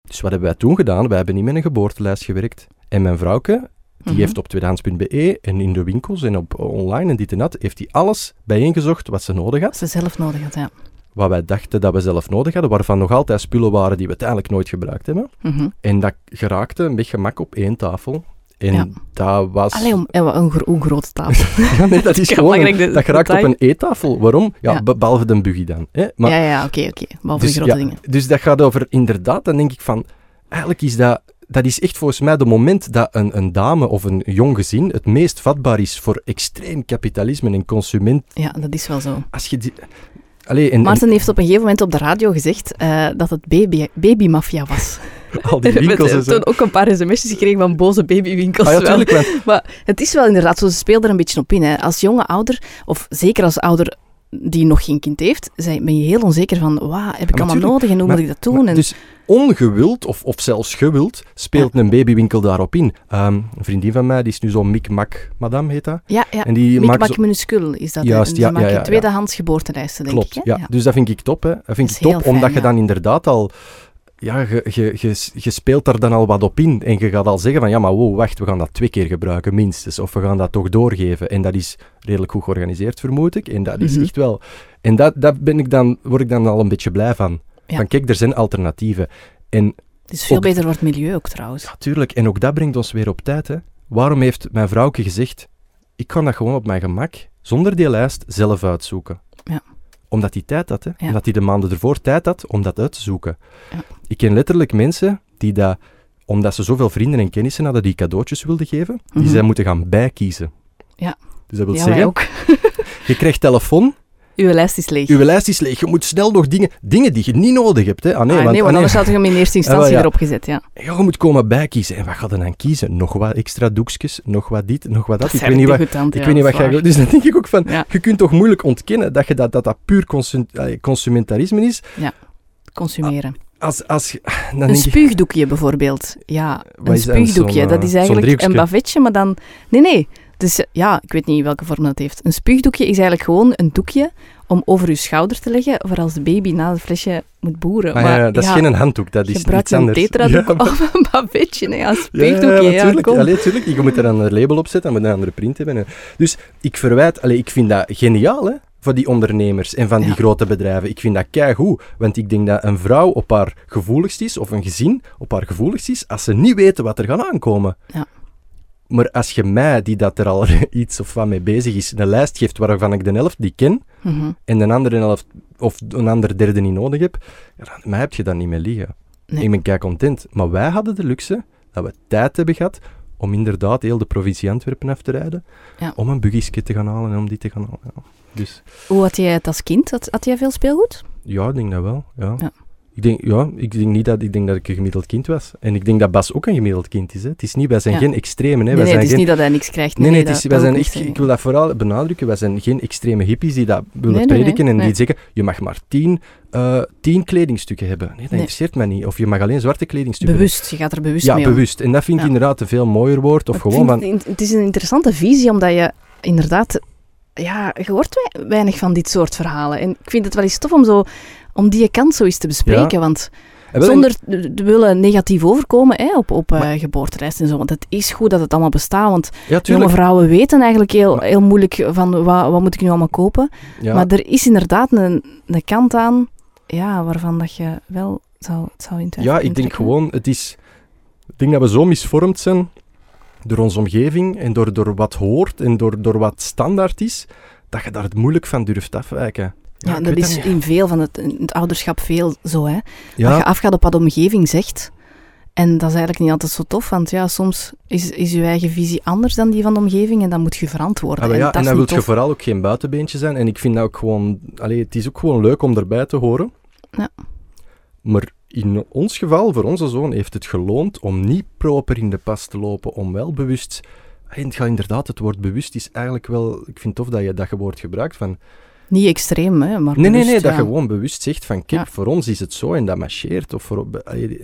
Dus wat hebben wij toen gedaan? Wij hebben niet met een geboortelijst gewerkt. En mijn vrouwke, die Mhm. heeft op tweedehands.be en in de winkels en op online en dit en dat, heeft hij alles bijeengezocht wat ze nodig had. Wat ze zelf nodig had, ja. Wat wij dachten dat we zelf nodig hadden, waarvan nog altijd spullen waren die we uiteindelijk nooit gebruikt hebben. Mhm. En dat geraakte met gemak op één tafel. En Ja. dat was... Allee, om, wat een, gro- grote tafel. Ja, nee, dat is gewoon... de dat geraakt op een eettafel. Waarom? Ja, Ja. be- behalve de buggy dan. Hè? Maar, ja, ja, oké, oké. Behalve dus, de grote dingen. dus dat gaat over... Inderdaad, dan denk ik van... Eigenlijk is dat... Dat is echt volgens mij de moment dat een, een dame of een jong gezin het meest vatbaar is voor extreem kapitalisme en consument. Ja, dat is wel zo. Als je die... Allee, en, en Maarten heeft op een gegeven moment op de radio gezegd eh, dat het baby, babymafia was. al die winkels en Met, zo. toen ook een paar sms'jes gekregen van boze babywinkels. Ah, ja, tuurlijk, want Maar het is wel inderdaad zo, ze speelt er een beetje op in. Hè. Als jonge ouder, of zeker als ouder die nog geen kind heeft, ben je heel onzeker van, wat heb ik allemaal nodig en hoe Maar- moet ik dat doen? Maar Dus ongewild, of, of zelfs gewild, speelt een babywinkel daarop in. Ehm, een vriendin van mij, die is nu zo'n Mic-Mac, madame heet dat. ja, ja. En die Mikmak zo... minuscul is dat. Juist, ja, ja, ja. tweedehands geboortelijsten, denk Klopt, ik. Hè? ja. Dus dat vind ik top, hè. Dat vind Dat ik top, omdat je dan inderdaad al... Ja, je, je, je, je speelt daar dan al wat op in. En je gaat al zeggen van, ja, maar wow, wacht, we gaan dat twee keer gebruiken, minstens. Of we gaan dat toch doorgeven. En dat is redelijk goed georganiseerd, vermoed ik. En dat is Mhm. echt wel... En dat, dat ben ik dan, word ik dan al een beetje blij van. Ja. Van, kijk, er zijn alternatieven. En Het is veel beter voor het milieu ook trouwens. Natuurlijk, en ook dat brengt ons weer op tijd. Hè. Waarom heeft mijn vrouwke gezegd, ik kan dat gewoon op mijn gemak, zonder die lijst, zelf uitzoeken? Omdat hij tijd had, hè. Ja. omdat hij de maanden ervoor tijd had om dat uit te zoeken. Ja. Ik ken letterlijk mensen die dat, omdat ze zoveel vrienden en kennissen hadden die cadeautjes wilden geven, die Mhm. zij moeten gaan bijkiezen. Ja. Dus dat wil Ja, zeggen, ook. je krijgt telefoon, Uw lijst is leeg. je lijst is leeg, je moet snel nog dingen, dingen die je niet nodig hebt. Hè. Ah, nee, Ah, want, nee, ah, nee. anders had je hem in eerste instantie Ah, ja. erop gezet, ja. Ja, je moet komen bijkiezen. En wat ga je dan kiezen? Nog wat extra doekjes, nog wat dit, nog wat dat. Dat ik weet niet wat, ik ja, weet niet wat jij... Dus dan denk ik ook van, Ja. je kunt toch moeilijk ontkennen dat je dat, dat, dat puur consum, consumentarisme is. Consumeren. Als, als, dan Een spuugdoekje bijvoorbeeld. Ja, Wat een spuugdoekje. Dat eh, is zo'n eigenlijk een bavetje, maar dan... Nee, nee. Dus ja, ik weet niet welke vorm dat heeft. Een spuugdoekje is eigenlijk gewoon een doekje om over je schouder te leggen voor als de baby na het flesje moet boeren. Ah, maar ja, dat is ja, geen handdoek, dat is iets een anders. tetradoek Ja, maar- of een bavetje. Nee, een Ja, spuugdoekje. Ja, natuurlijk. tuurlijk. Je moet er een label op zetten, moet je een andere print hebben. Dus ik verwijt... Allee, ik vind dat geniaal, hè, voor die ondernemers en van die Ja. grote bedrijven. Ik vind dat keigoed, want ik denk dat een vrouw op haar gevoeligst is, of een gezin op haar gevoeligst is, als ze niet weten wat er gaat aankomen. Ja. Maar als je mij, die dat er al iets of wat mee bezig is, een lijst geeft waarvan ik de helft die ken, Mhm. en de andere helft of een andere derde niet nodig heb, ja, dan mij heb je dat niet meer liggen. Nee. Ik ben kei content. Maar wij hadden de luxe dat we tijd hebben gehad om inderdaad heel de provincie Antwerpen af te rijden, Ja. om een buggyske te gaan halen en om die te gaan halen. Ja. Dus Hoe had jij het als kind? Had, had jij veel speelgoed? ja, ik denk dat wel. Ja. Ja. Ik denk, ja, ik denk niet dat ik denk dat ik een gemiddeld kind was. En ik denk dat Bas ook een gemiddeld kind is. Hè. Het is niet, wij zijn Ja. geen extremen. Hè. Nee, wij nee, zijn het is geen, niet dat hij niks krijgt. Nee, nee, het is, wij zijn ik echt, ik wil dat vooral benadrukken, wij zijn geen extreme hippies die dat willen Nee, nee, nee, prediken en nee. die zeggen, je mag maar tien, eh, tien kledingstukken hebben. Nee, dat Nee. interesseert mij niet. Of je mag alleen zwarte kledingstukken Bewust, je gaat er bewust hebben. mee Ja, bewust. En dat vind ik Ja. inderdaad een veel mooier woord. Of Ik gewoon van, het, is een interessante visie, omdat je inderdaad... Ja, je hoort wei- weinig van dit soort verhalen. En ik vind het wel eens tof om, zo, om die kant zo eens te bespreken. Want zonder te willen negatief overkomen hè, op, op eh, geboortereis en zo. Want het is goed dat het allemaal bestaat. Want Ja, jonge vrouwen weten eigenlijk heel, heel moeilijk van wat, wat moet ik nu allemaal kopen. Ja. Maar er is inderdaad een, een kant aan ja, waarvan dat je wel zou, het zou in Ja, ik denk gewoon, het is... Ik denk dat we zo misvormd zijn door onze omgeving en door, door wat hoort en door, door wat standaard is, dat je daar het moeilijk van durft afwijken. Ja, dat is in veel van het, in het ouderschap veel zo, hè. Dat je afgaat op wat de omgeving zegt. En dat is eigenlijk niet altijd zo tof, want ja, soms is, is je eigen visie anders dan die van de omgeving en dan moet je verantwoorden. Ah, ja, dat en dan wil je vooral ook geen buitenbeentje zijn. En ik vind dat ook gewoon... Allee, het is ook gewoon leuk om erbij te horen. Ja. Maar in ons geval, voor onze zoon, heeft het geloond om niet proper in de pas te lopen, om wel bewust... En het gaat inderdaad, het woord bewust is eigenlijk wel... Ik vind het tof dat je dat woord gebruikt, van... Niet extreem, hè, maar Nee, nee, bewust, nee, dat je gewoon bewust zegt van, kijk, Ja. voor ons is het zo en dat marcheert. Of voor,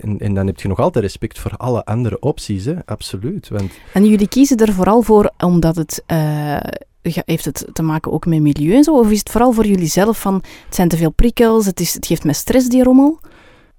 en, en dan heb je nog altijd respect voor alle andere opties, hè. Absoluut. Want En jullie kiezen er vooral voor omdat het... eh, heeft het te maken ook met milieu en zo? Of is het vooral voor jullie zelf van, het zijn te veel prikkels, het, is, het geeft me stress, die rommel?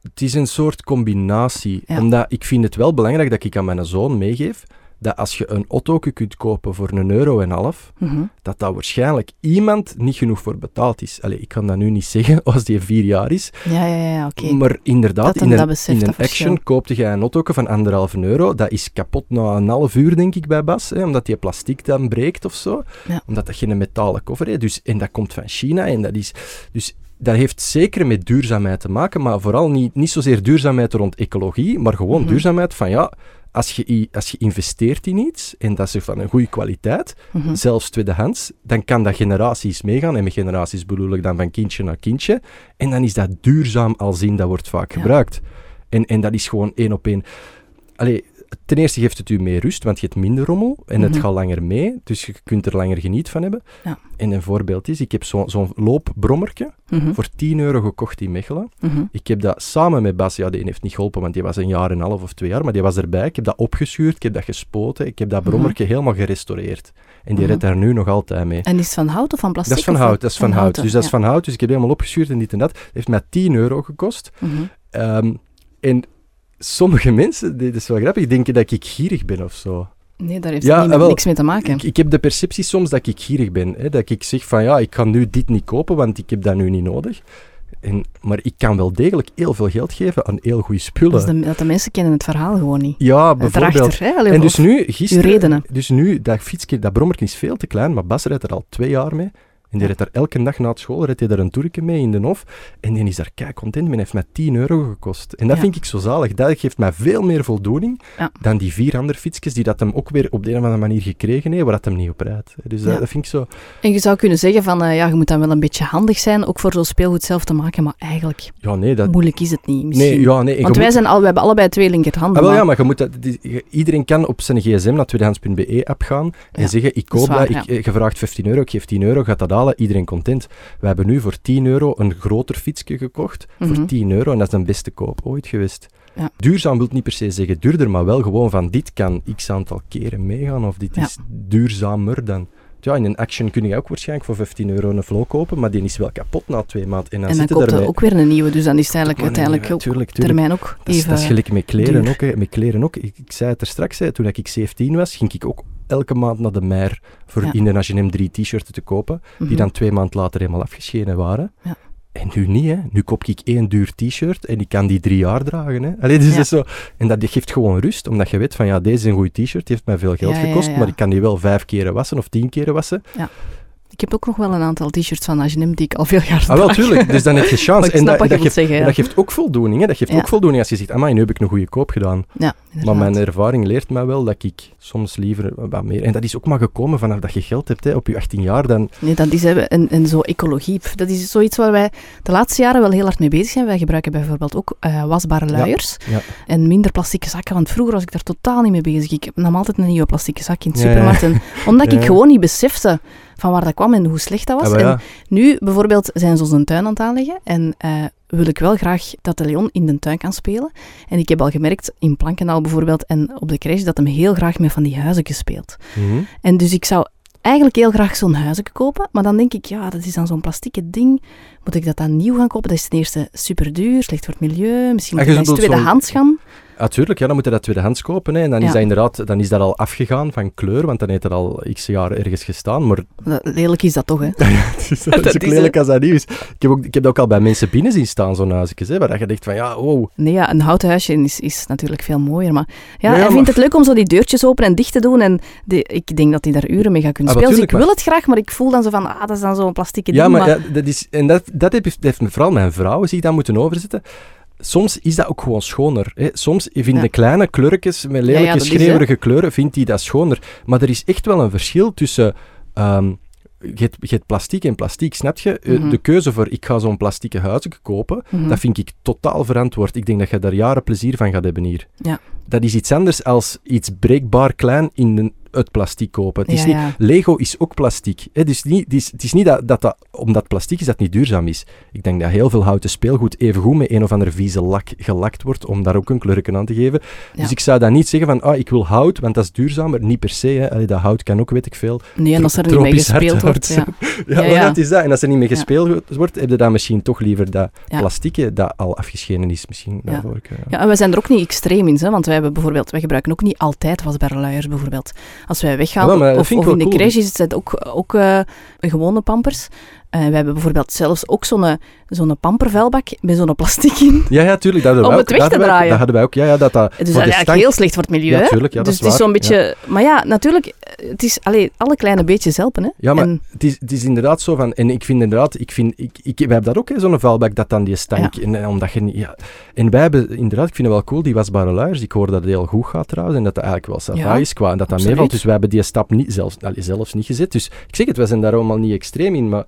het is een soort combinatie. Ja. Omdat ik vind het wel belangrijk dat ik aan mijn zoon meegeef dat als je een auto kunt kopen voor een euro en een half, Mhm. dat daar waarschijnlijk iemand niet genoeg voor betaald is. Allee, ik kan dat nu niet zeggen als die vier jaar is, Ja, ja, ja, oké. maar inderdaad, Dat in dat een, beseft, in dat een action koopte jij een auto van anderhalve euro. Dat is kapot na een half uur, denk ik, bij Bas, hè, omdat die plastic dan breekt of zo. Ja. Omdat dat geen metalen cover heeft. Dus, en dat komt van China. En dat is, dus dat heeft zeker met duurzaamheid te maken, maar vooral niet, niet zozeer duurzaamheid rond ecologie, maar gewoon Mhm. duurzaamheid van ja, als je, als je investeert in iets en dat is van een goede kwaliteit, Mhm. zelfs tweedehands, dan kan dat generaties meegaan. En met generaties bedoel ik dan van kindje naar kindje. En dan is dat duurzaam als in, dat wordt vaak Ja. gebruikt. En, en dat is gewoon één op één. Allee, ten eerste geeft het u meer rust, want je hebt minder rommel en het Mhm. gaat langer mee, dus je kunt er langer geniet van hebben. Ja. En een voorbeeld is, ik heb zo- zo'n loopbrommerke Mhm. voor 10 euro gekocht in Mechelen. Mhm. Ik heb dat samen met Bas, ja, die heeft niet geholpen, want die was een jaar en een half of twee jaar, maar die was erbij. Ik heb dat opgeschuurd, ik heb dat gespoten, ik heb dat brommerke helemaal gerestaureerd. En die redt daar nu nog altijd mee. En is het van hout of van plastic? Dat is van hout, dat is van hout. Dus dat is ja. van hout, dus ik heb helemaal opgeschuurd en dit en dat. Het heeft mij 10 euro gekost. Ehm, en sommige mensen, dit is wel grappig, denken dat ik gierig ben of zo. Nee, daar heeft Ja, het niet, wel, niks mee te maken. Ik, ik heb de perceptie soms dat ik gierig ben. Hè? Dat ik zeg van ja, ik kan nu dit niet kopen, want ik heb dat nu niet nodig. En, maar ik kan wel degelijk heel veel geld geven aan heel goede spullen. Is de, dat de mensen kennen het verhaal gewoon niet. Ja, bijvoorbeeld. erachter, hè? Allee, En dus nu, gisteren... redenen. Dus nu, dat fietsje, dat brommerke is veel te klein, maar Bas rijdt er al twee jaar mee. En die rijdt daar elke dag na het school, rijdt hij daar een toerke mee in de hof. En die is daar kei content mee, heeft mij 10 euro gekost. En dat Ja. vind ik zo zalig. Dat geeft mij veel meer voldoening Ja. dan die vier andere fietsjes die dat hem ook weer op de een of andere manier gekregen heeft, waar dat hem niet op rijdt. Dus dat, Ja. dat vind ik zo... En je zou kunnen zeggen van, eh, ja, je moet dan wel een beetje handig zijn, ook voor zo'n speelgoed zelf te maken, maar eigenlijk, Ja, nee, dat... moeilijk is het niet, misschien. Nee, ja, nee. Want wij, moet- zijn al, we hebben allebei twee linkerhanden. Ah, maar- ja, maar je moet dat, die- iedereen kan op zijn gsm naar tweedehands.be-app gaan en zeggen, ik koop dat, ik, eh, je vraagt 15 euro, ik geef 10 euro, gaat dat iedereen content. We hebben nu voor 10 euro een groter fietsje gekocht, Mhm. voor 10 euro, en dat is de beste koop ooit geweest. Ja. Duurzaam wil niet per se zeggen duurder, maar wel gewoon van dit kan x aantal keren meegaan, of dit Ja. is duurzamer dan... Ja, in een Action kun je ook waarschijnlijk voor 15 euro een flow kopen, maar die is wel kapot na twee maanden. En dan, en dan zitten koopt er ook weer een nieuwe, dus dan is het eigenlijk uiteindelijk tuurlijk, tuurlijk. termijn ook Dat is, even... dat is gelijk met kleren duur. ook. Hè. Met kleren ook. Ik, ik zei het er straks, hè, toen ik 17 was, ging ik ook elke maand naar de Mer voor Ja. in de H&M 3 t-shirts te kopen, Mhm. die dan twee maanden later helemaal afgeschenen waren. Ja. En nu niet, hè. Nu koop ik één duur t-shirt en ik kan die drie jaar dragen, hè. Allee, dus Ja. dat is zo... En dat geeft gewoon rust, omdat je weet van, ja, deze is een goed t-shirt, die heeft mij veel geld ja, gekost, ja. maar ik kan die wel vijf keren wassen of tien keren wassen. Ik heb ook nog wel een aantal t-shirts van H&M die ik al veel jaar Ah, wel, tuurlijk. Dus dan heb je chance. En dat, geeft, zeggen, en ja. dat geeft ook voldoening, hè. Dat geeft Ja. ook voldoening als je zegt, amai, nu heb ik een goede koop gedaan. Ja, Maar mijn ervaring leert mij wel dat ik soms liever wat meer... En dat is ook maar gekomen vanaf dat je geld hebt, hè, op je 18 jaar. Dan, Nee, dat is hè, en, en zo ecologie. Dat is zoiets waar wij de laatste jaren wel heel hard mee bezig zijn. Wij gebruiken bijvoorbeeld ook eh, wasbare luiers en minder plastieke zakken. Want vroeger was ik daar totaal niet mee bezig. Ik nam altijd een nieuwe plastieke zak in de supermarkt. En, omdat ik gewoon niet besefte van waar dat kwam en hoe slecht dat was. Ah, En nu bijvoorbeeld zijn ze ons een tuin aan het aanleggen en eh, wil ik wel graag dat de Leon in de tuin kan spelen. En ik heb al gemerkt in Plankendaal bijvoorbeeld en op de crash dat hem heel graag met van die huizen speelt. Mhm. En dus ik zou eigenlijk heel graag zo'n huizen kopen, maar dan denk ik, ja, dat is dan zo'n plastieke ding. Moet ik dat dan nieuw gaan kopen? Dat is ten eerste super duur, slecht voor het milieu. Misschien Ah, moet ik eens tweedehands gaan. Ah, tuurlijk, ja, dan moet je dat tweedehands kopen. Hè, en dan is dat inderdaad dan is dat al afgegaan van kleur, want dan heeft het al x jaar ergens gestaan. Maar Dat- Lelijk is dat toch, hè? het is, dat is Dat ook lelijk als dat nieuw is. Ik heb, ook, ik heb dat ook al bij mensen binnen zien staan, zo'n huisjes. Hè, waar je denkt van, ja, wow. Nee, ja, een houten huisje is, is natuurlijk veel mooier. Maar ja, hij vindt maar- het leuk om zo die deurtjes open en dicht te doen. En de, ik denk dat hij daar uren mee gaat kunnen Ah, spelen. Dus ik natuurlijk, wil het graag, maar ik voel dan zo van, ah, dat is dan zo'n plastieke Ja, ding. maar ja, dat is, en dat, dat heeft, dat heeft vooral mijn vrouwen zich dan moeten overzetten. Soms is dat ook gewoon schoner. Hè. Soms vindt Ja. de kleine kleurtjes met ja, lelijke, is, schreeuwerige kleuren, vindt hij dat schoner. Maar er is echt wel een verschil tussen je hebt, je hebt plastiek en plastiek, snap je? Eh, Mhm. De keuze voor ik ga zo'n plastieke huisje kopen, Mhm. dat vind ik totaal verantwoord. Ik denk dat je daar jaren plezier van gaat hebben hier. Ja. Dat is iets anders als iets breekbaar klein in een, uit plastic kopen. Het is Ja, niet, ja. Lego is ook plastic. Hè? Dus niet, het, is, het is niet dat, dat, dat omdat plastic is dat niet duurzaam is. Ik denk dat heel veel houten speelgoed evengoed met een of andere vieze lak gelakt wordt om daar ook een kleurken aan te geven. Ja. Dus ik zou dan niet zeggen van ah, ik wil hout, want dat is duurzamer. Niet per se. Hè. Allee, dat hout kan ook, weet ik veel. Nee, en als er niet mee gespeeld wordt. Ja. Ja, dat is dat. En als er niet mee gespeeld wordt, heb je dan misschien toch liever dat Ja. plastieke dat al afgeschenen is. Misschien Ja. daarvoor. Ja. En wij zijn er ook niet extreem in, hè, want wij, hebben bijvoorbeeld, wij gebruiken ook niet altijd wasbaarluiers bijvoorbeeld. Als wij weggaan, Ja, of, in de crash is het ook, ook eh, gewone pampers. Eh, wij hebben bijvoorbeeld zelfs ook zo'n zo'n pampervuilbak met zo'n plastic in. Ja, ja, tuurlijk. Dat hadden Om wij het ook. weg dat te ook. draaien. Dat hadden wij ook. Ja, ja, dat, dat, Dus dat is eigenlijk stank- heel slecht voor het milieu. Ja, tuurlijk, ja, dat dus is het is zo'n beetje... Maar ja, natuurlijk, het is allee, alle kleine beetjes helpen. Hè. Ja, maar En- het, is, het is inderdaad zo van... En ik vind inderdaad... Ik vind, ik, ik, wij hebben dat ook, hè, zo'n vuilbak, dat dan die stank... En, omdat je ja. en wij hebben inderdaad... Ik vind het wel cool, die wasbare luiers. Ik hoor dat het heel goed gaat trouwens. En dat dat eigenlijk wel Ja, is qua... En dat dat meevalt. Dus wij hebben die stap niet, zelfs, allee, zelfs niet gezet. Dus ik zeg het, wij zijn daar allemaal niet extreem in. Maar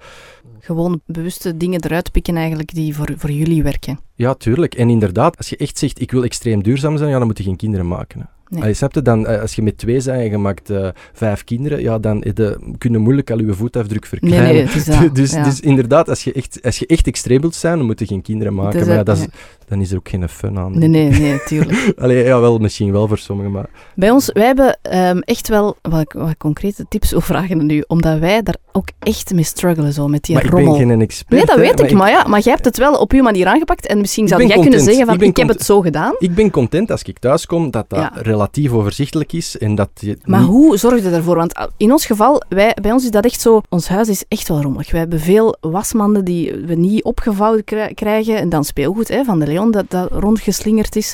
gewoon bewuste dingen eruit pikken eigenlijk die voor, voor jullie werken. ja, tuurlijk. En inderdaad, als je echt zegt, ik wil extreem duurzaam zijn, ja, dan moet je geen kinderen maken. Hè. Nee. Je? Dan, eh, als je met twee bent en je maakt eh, vijf kinderen, ja, dan heb je, kun je moeilijk al je voetafdruk verkleinen. nee, dus, ja. dus inderdaad, als je, echt, als je echt extreem wilt zijn, dan moet je geen kinderen maken. maar ja, dat is. Dan is er ook geen fun aan. Nee, nee, nee, tuurlijk. Allee, ja, wel, misschien wel voor sommigen, maar... Bij ons, wij hebben ehm, echt wel wat, wat concrete tips wil vragen nu, omdat wij daar ook echt mee struggelen, zo, met die maar ik ben geen expert. nee, dat hè, weet ik, maar ja, maar jij hebt het wel op uw manier aangepakt en misschien zou jij kunnen zeggen van, Ik heb het zo gedaan. Ik ben content als ik thuis kom dat dat Ja. relatief overzichtelijk is en dat je Maar niet- hoe zorg je daarvoor? Want in ons geval, wij, bij ons is dat echt zo, ons huis is echt wel rommelig. We hebben veel wasmanden die we niet opgevouwen kri- krijgen. En dan speelgoed hè, van de Leon dat, dat rondgeslingerd is.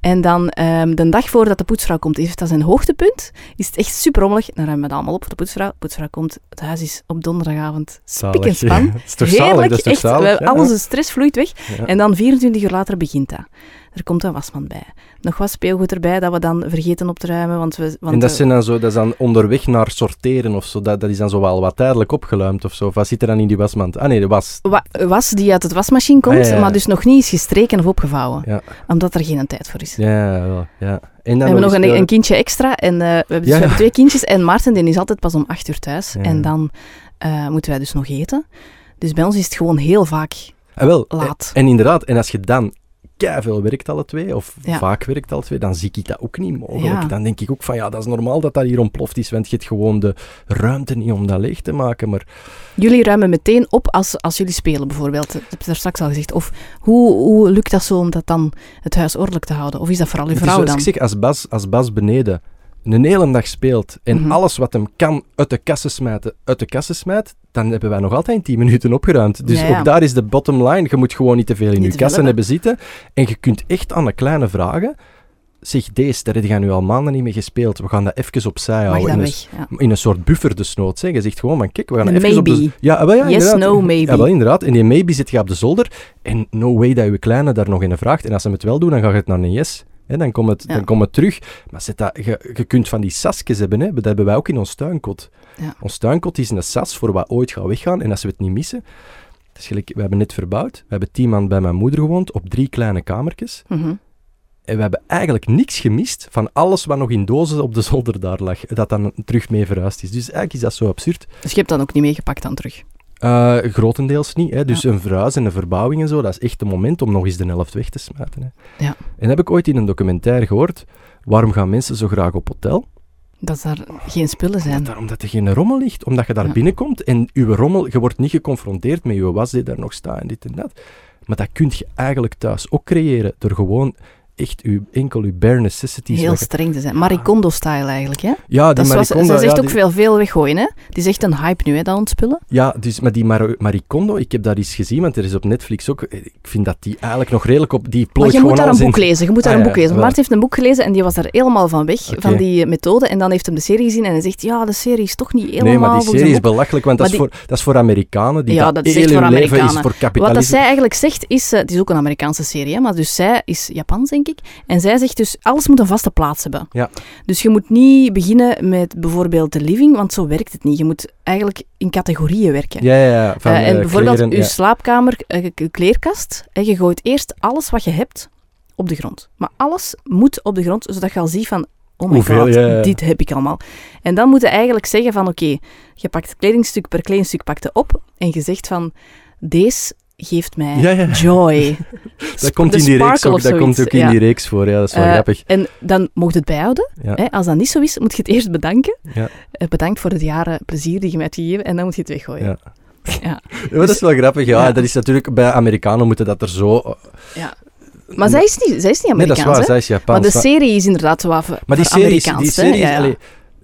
En dan ehm, de dag voordat de poetsvrouw komt, heeft dat zijn hoogtepunt. Is het echt super rommelig. Dan ruimen we het allemaal op voor de poetsvrouw. De poetsvrouw komt, het huis is op donderdagavond spik en span. Is zalig? Heerlijk, is echt. zalig? Ja, alles, de stress vloeit weg. ja. En dan 24 uur later begint dat. Er komt een wasmand bij. Nog wat speelgoed erbij dat we dan vergeten op te ruimen. Want we, want en dat, we- zijn dan zo, dat is dan onderweg naar sorteren of zo. Dat, dat is dan zo wel wat tijdelijk opgeluimd of zo. Of wat zit er dan in die wasmand? Ah nee, de was. wa- was die uit het wasmachine komt, Ah, ja, ja. maar dus nog niet is gestreken of opgevouwen. Ja. Omdat er geen tijd voor is. Ja, ja. En we dan hebben nog een, eh, een kindje extra en eh, we, hebben, dus we hebben twee kindjes. En Maarten die is altijd pas om acht uur thuis. En dan eh, moeten wij dus nog eten. Dus bij ons is het gewoon heel vaak ah, wel, laat. En, en inderdaad, en als je dan veel werkt alle twee, of Ja. vaak werkt alle twee, dan zie ik dat ook niet mogelijk. Ja. Dan denk ik ook van, ja, dat is normaal dat dat hier ontploft is, want je hebt gewoon de ruimte niet om dat leeg te maken. Maar Jullie ruimen meteen op als, als jullie spelen bijvoorbeeld. Dat heb je daar straks al gezegd. Of hoe, hoe lukt dat zo om dat dan het huis ordelijk te houden? Of is dat vooral uw vrouw dan? ik zeg, als Bas, als Bas beneden een hele dag speelt en Mhm. alles wat hem kan uit de kassen smijten, uit de kassen smijt, dan hebben wij nog altijd in 10 minuten opgeruimd. Dus Ja, ja. ook daar is de bottom line. Je moet gewoon niet te veel in Niet je kassen hebben. hebben zitten. En je kunt echt aan de kleine vragen... Zeg, deze, daar heb je nu al maanden niet mee gespeeld. We gaan dat even opzij houden. in, weg? Ja. een, in een soort buffer desnoods. Hè. Je zegt gewoon, van, kijk, we gaan even op de... Ja, wel, ja, Yes, inderdaad. no, maybe. Ja, wel, inderdaad. En die maybe zit je op de zolder. En no way dat je kleine daar nog in vraagt. En als ze het wel doen, dan gaat het naar een yes. Dan komt het, Ja. dan komt het terug. Maar zet dat, je, je kunt van die sasjes hebben. Hè. Dat hebben wij ook in ons tuinkot. Ja. Ons tuinkot is een sas voor wat ooit gaat weggaan. En als we het niet missen... Gelijk, we hebben net verbouwd. We hebben tien man bij mijn moeder gewoond op drie kleine kamertjes. Mhm. En we hebben eigenlijk niks gemist van alles wat nog in dozen op de zolder daar lag. Dat dan terug mee verhuisd is. Dus eigenlijk is dat zo absurd. Dus je hebt dan ook niet meegepakt dan terug? Eh, grotendeels niet. Hè. Dus een verhuis en een verbouwing en zo, dat is echt een moment om nog eens de helft weg te smijten. Hè. Ja. En heb ik ooit in een documentaire gehoord, waarom gaan mensen zo graag op hotel? Dat daar geen spullen zijn. Dat daar, omdat er geen rommel ligt, omdat je daar Ja. binnenkomt en uw rommel, je wordt niet geconfronteerd met je was die daar nog staat en dit en dat. Maar dat kun je eigenlijk thuis ook creëren, door gewoon echt uw, enkel uw bare necessities... Heel streng te zijn. Maricondo-style eigenlijk, hè? Ja, die Dat Maricondo, zij zegt ja, ook die- veel, veel weggooien, hè? Die is echt een hype nu, hè, dat ontspullen. Ja, dus, maar die Mar Maricondo, ik heb dat eens gezien, want er is op Netflix ook... Ik vind dat die eigenlijk nog redelijk op... Die Maar plooit je moet daar een in- boek lezen. Je moet daar Ah, een ja, boek lezen. heeft een boek gelezen en die was daar helemaal van weg, van die methode. En dan heeft hem de serie gezien en hij zegt, ja, de serie is toch niet helemaal Nee, maar die serie is belachelijk, want dat, Maar is voor, dat is voor Amerikanen die Ja, dat, dat is heel echt voor leven is Amerikanen. voor Wat dat kapitalisme. zij eigenlijk zegt is, eh, het is ook een Amerikaanse serie, hè, maar dus zij is Japans, denk. Denk ik. En zij zegt dus, alles moet een vaste plaats hebben. Ja. Dus je moet niet beginnen met bijvoorbeeld de living, want zo werkt het niet. Je moet eigenlijk in categorieën werken. Ja, ja, ja. Van, Eh, en eh, bijvoorbeeld je ja. slaapkamer, eh, je kleerkast, en je gooit eerst alles wat je hebt op de grond. Maar alles moet op de grond, zodat je al ziet van, oh my Hoeveel, god, ja, dit heb ik allemaal. En dan moet je eigenlijk zeggen van, oké, je pakt kledingstuk per kledingstuk pakt je op en je zegt van, deze geeft mij Ja, ja. joy. Dat komt in die reeks ook, dat komt ook in ja. die reeks voor, ja, dat is wel Eh, grappig. En dan mocht je het bijhouden. Hè? Als dat niet zo is, moet je het eerst bedanken. Ja. Eh, bedankt voor het jaren plezier die je mij hebt gegeven en dan moet je het weggooien. Ja. Dat is wel grappig, ja. Dat is natuurlijk, bij Amerikanen moeten dat er zo... eh, Ja. Maar zij is niet, zij is niet Nee, dat is Amerikaans, waar, hè? zij is Japans. Maar de serie is inderdaad zo wat Maar die serie, is- Amerikaans, die serie is... Allee,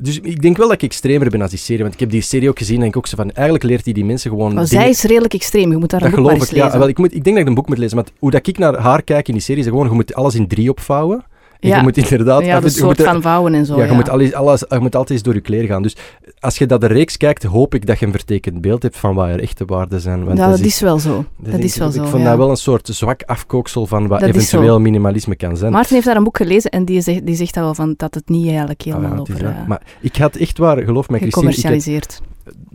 dus ik denk wel dat ik extremer ben als die serie, want ik heb die serie ook gezien en ik ook zo van, eigenlijk leert hij die mensen gewoon zij is redelijk extreem. Je moet daar dat een boek geloof ik, ja. lezen. Wel, ik, moet, ik denk dat ik een boek moet lezen, maar hoe dat ik naar haar kijk in die serie, is gewoon, je moet alles in drie opvouwen. Ja. je moet inderdaad... ja, af de en toe- je soort moet van vouwen en zo. ja, Ja, je, Moet alles, alles, je moet altijd eens door je kleren gaan. Dus als je dat de reeks kijkt, hoop ik dat je een vertekend beeld hebt van wat er echte waarden zijn. Want Ja, dat dat is wel zo. Dat is wel ik, zo, Ik vond dat wel een soort zwak afkooksel van wat Dat eventueel minimalisme kan zijn. Maarten heeft daar een boek gelezen en die zegt, die zegt dat wel van dat het niet eigenlijk Ah, helemaal is over maar ik had echt waar, geloof mij, Christine,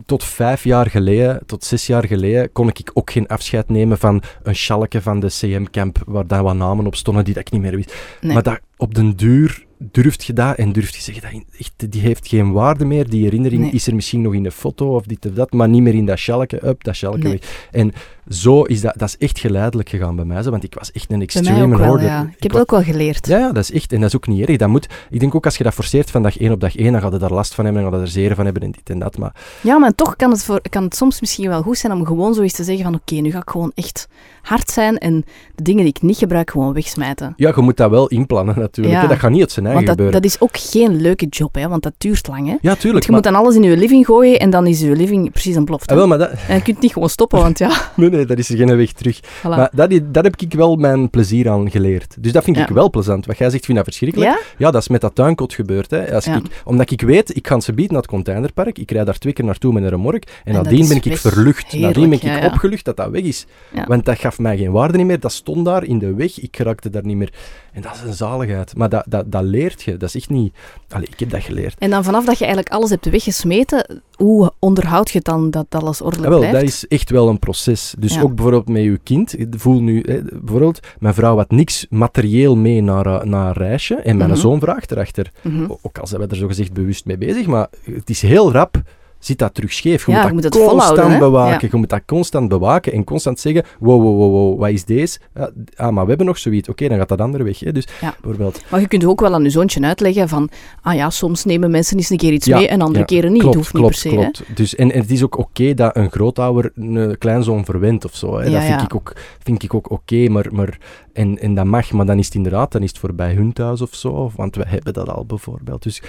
tot vijf jaar geleden, tot zes jaar geleden, kon ik ook geen afscheid nemen van een schalke van de CM-camp, waar daar wat namen op stonden die dat ik niet meer wist. Nee. Maar dat, op den duur durft je dat en durft je zeggen, dat echt, die heeft geen waarde meer. Die herinnering Nee. is er misschien nog in een foto of dit of dat, maar niet meer in dat schalke, up, dat Nee. weg. En zo is dat, dat is echt geleidelijk gegaan bij mij, zo, want ik was echt een extreme wel, ja. Ik heb dat ook wel geleerd. ja, ja, dat is echt. En dat is ook niet erg. Dat moet, ik denk ook als je dat forceert van dag één op dag één, dan gaat je daar last van hebben en dan gaat er zeer van hebben en dit en dat. Maar Ja, maar toch kan het, voor, kan het soms misschien wel goed zijn om gewoon zoiets te zeggen van oké, nu ga ik gewoon echt hard zijn en de dingen die ik niet gebruik gewoon wegsmijten. ja, je moet dat wel inplannen natuurlijk. Ja. Dat gaat niet uit Want dat, dat is ook geen leuke job, hè, want dat duurt lang. Hè. Ja, tuurlijk. Want je maar, moet dan alles in je living gooien en dan is je living precies een ploft. hè. Ah, wel, maar dat, En je kunt niet gewoon stoppen, want ja, nee, nee, dat is er geen weg terug. voilà. Maar dat, dat heb ik wel mijn plezier aan geleerd. Dus dat vind ik Ja. wel plezant. Wat jij zegt, vind ik dat verschrikkelijk. ja? Ja, dat is met dat tuinkot gebeurd. Hè. Als Ja. ik, omdat ik weet, ik ga ze bieden naar het containerpark. Ik rijd daar twee keer naartoe met een remork. En, En nadien ben ik weg. verlucht. Heerlijk, nadien ben ik opgelucht dat dat weg is. Want dat gaf mij geen waarde niet meer. Dat stond daar in de weg. Ik raakte daar niet meer. En dat is een zaligheid. Maar dat, dat, dat leert je. Dat is echt niet... Allee, ik heb dat geleerd. En dan vanaf dat je eigenlijk alles hebt weggesmeten, hoe onderhoud je dan dat alles Ja, ordelijk wel, blijft? dat is echt wel een proces. Dus Ja. ook bijvoorbeeld met je kind. Ik voel nu, hè, bijvoorbeeld, mijn vrouw had niks materieel mee naar, eh, naar een reisje. En mijn Mhm. zoon vraagt erachter. Mhm. Ook al zijn we er zogezegd bewust mee bezig, maar het is heel rap. Zit dat terug scheef? Je Ja, moet je dat moet constant bewaken. Je moet dat constant bewaken en constant zeggen: wow, wow, wow, wow wat is deze? Ja, ah, maar we hebben nog zoiets. Oké, dan gaat dat andere weg. Hè? Dus Ja. bijvoorbeeld. Maar je kunt ook wel aan je zoontje uitleggen van, ah ja, soms nemen mensen eens een keer iets mee en andere keren niet. Klopt, het hoeft niet klopt, per se. Hè? klopt. Dus, en, en het is ook oké dat een grootouder een kleinzoon verwendt of zo. Hè. Ja, dat vind ik ook, vind ik ook oké, maar, maar, en, en dat mag, maar dan is het inderdaad dan is het voorbij hun thuis of zo, want we hebben dat al bijvoorbeeld. Dus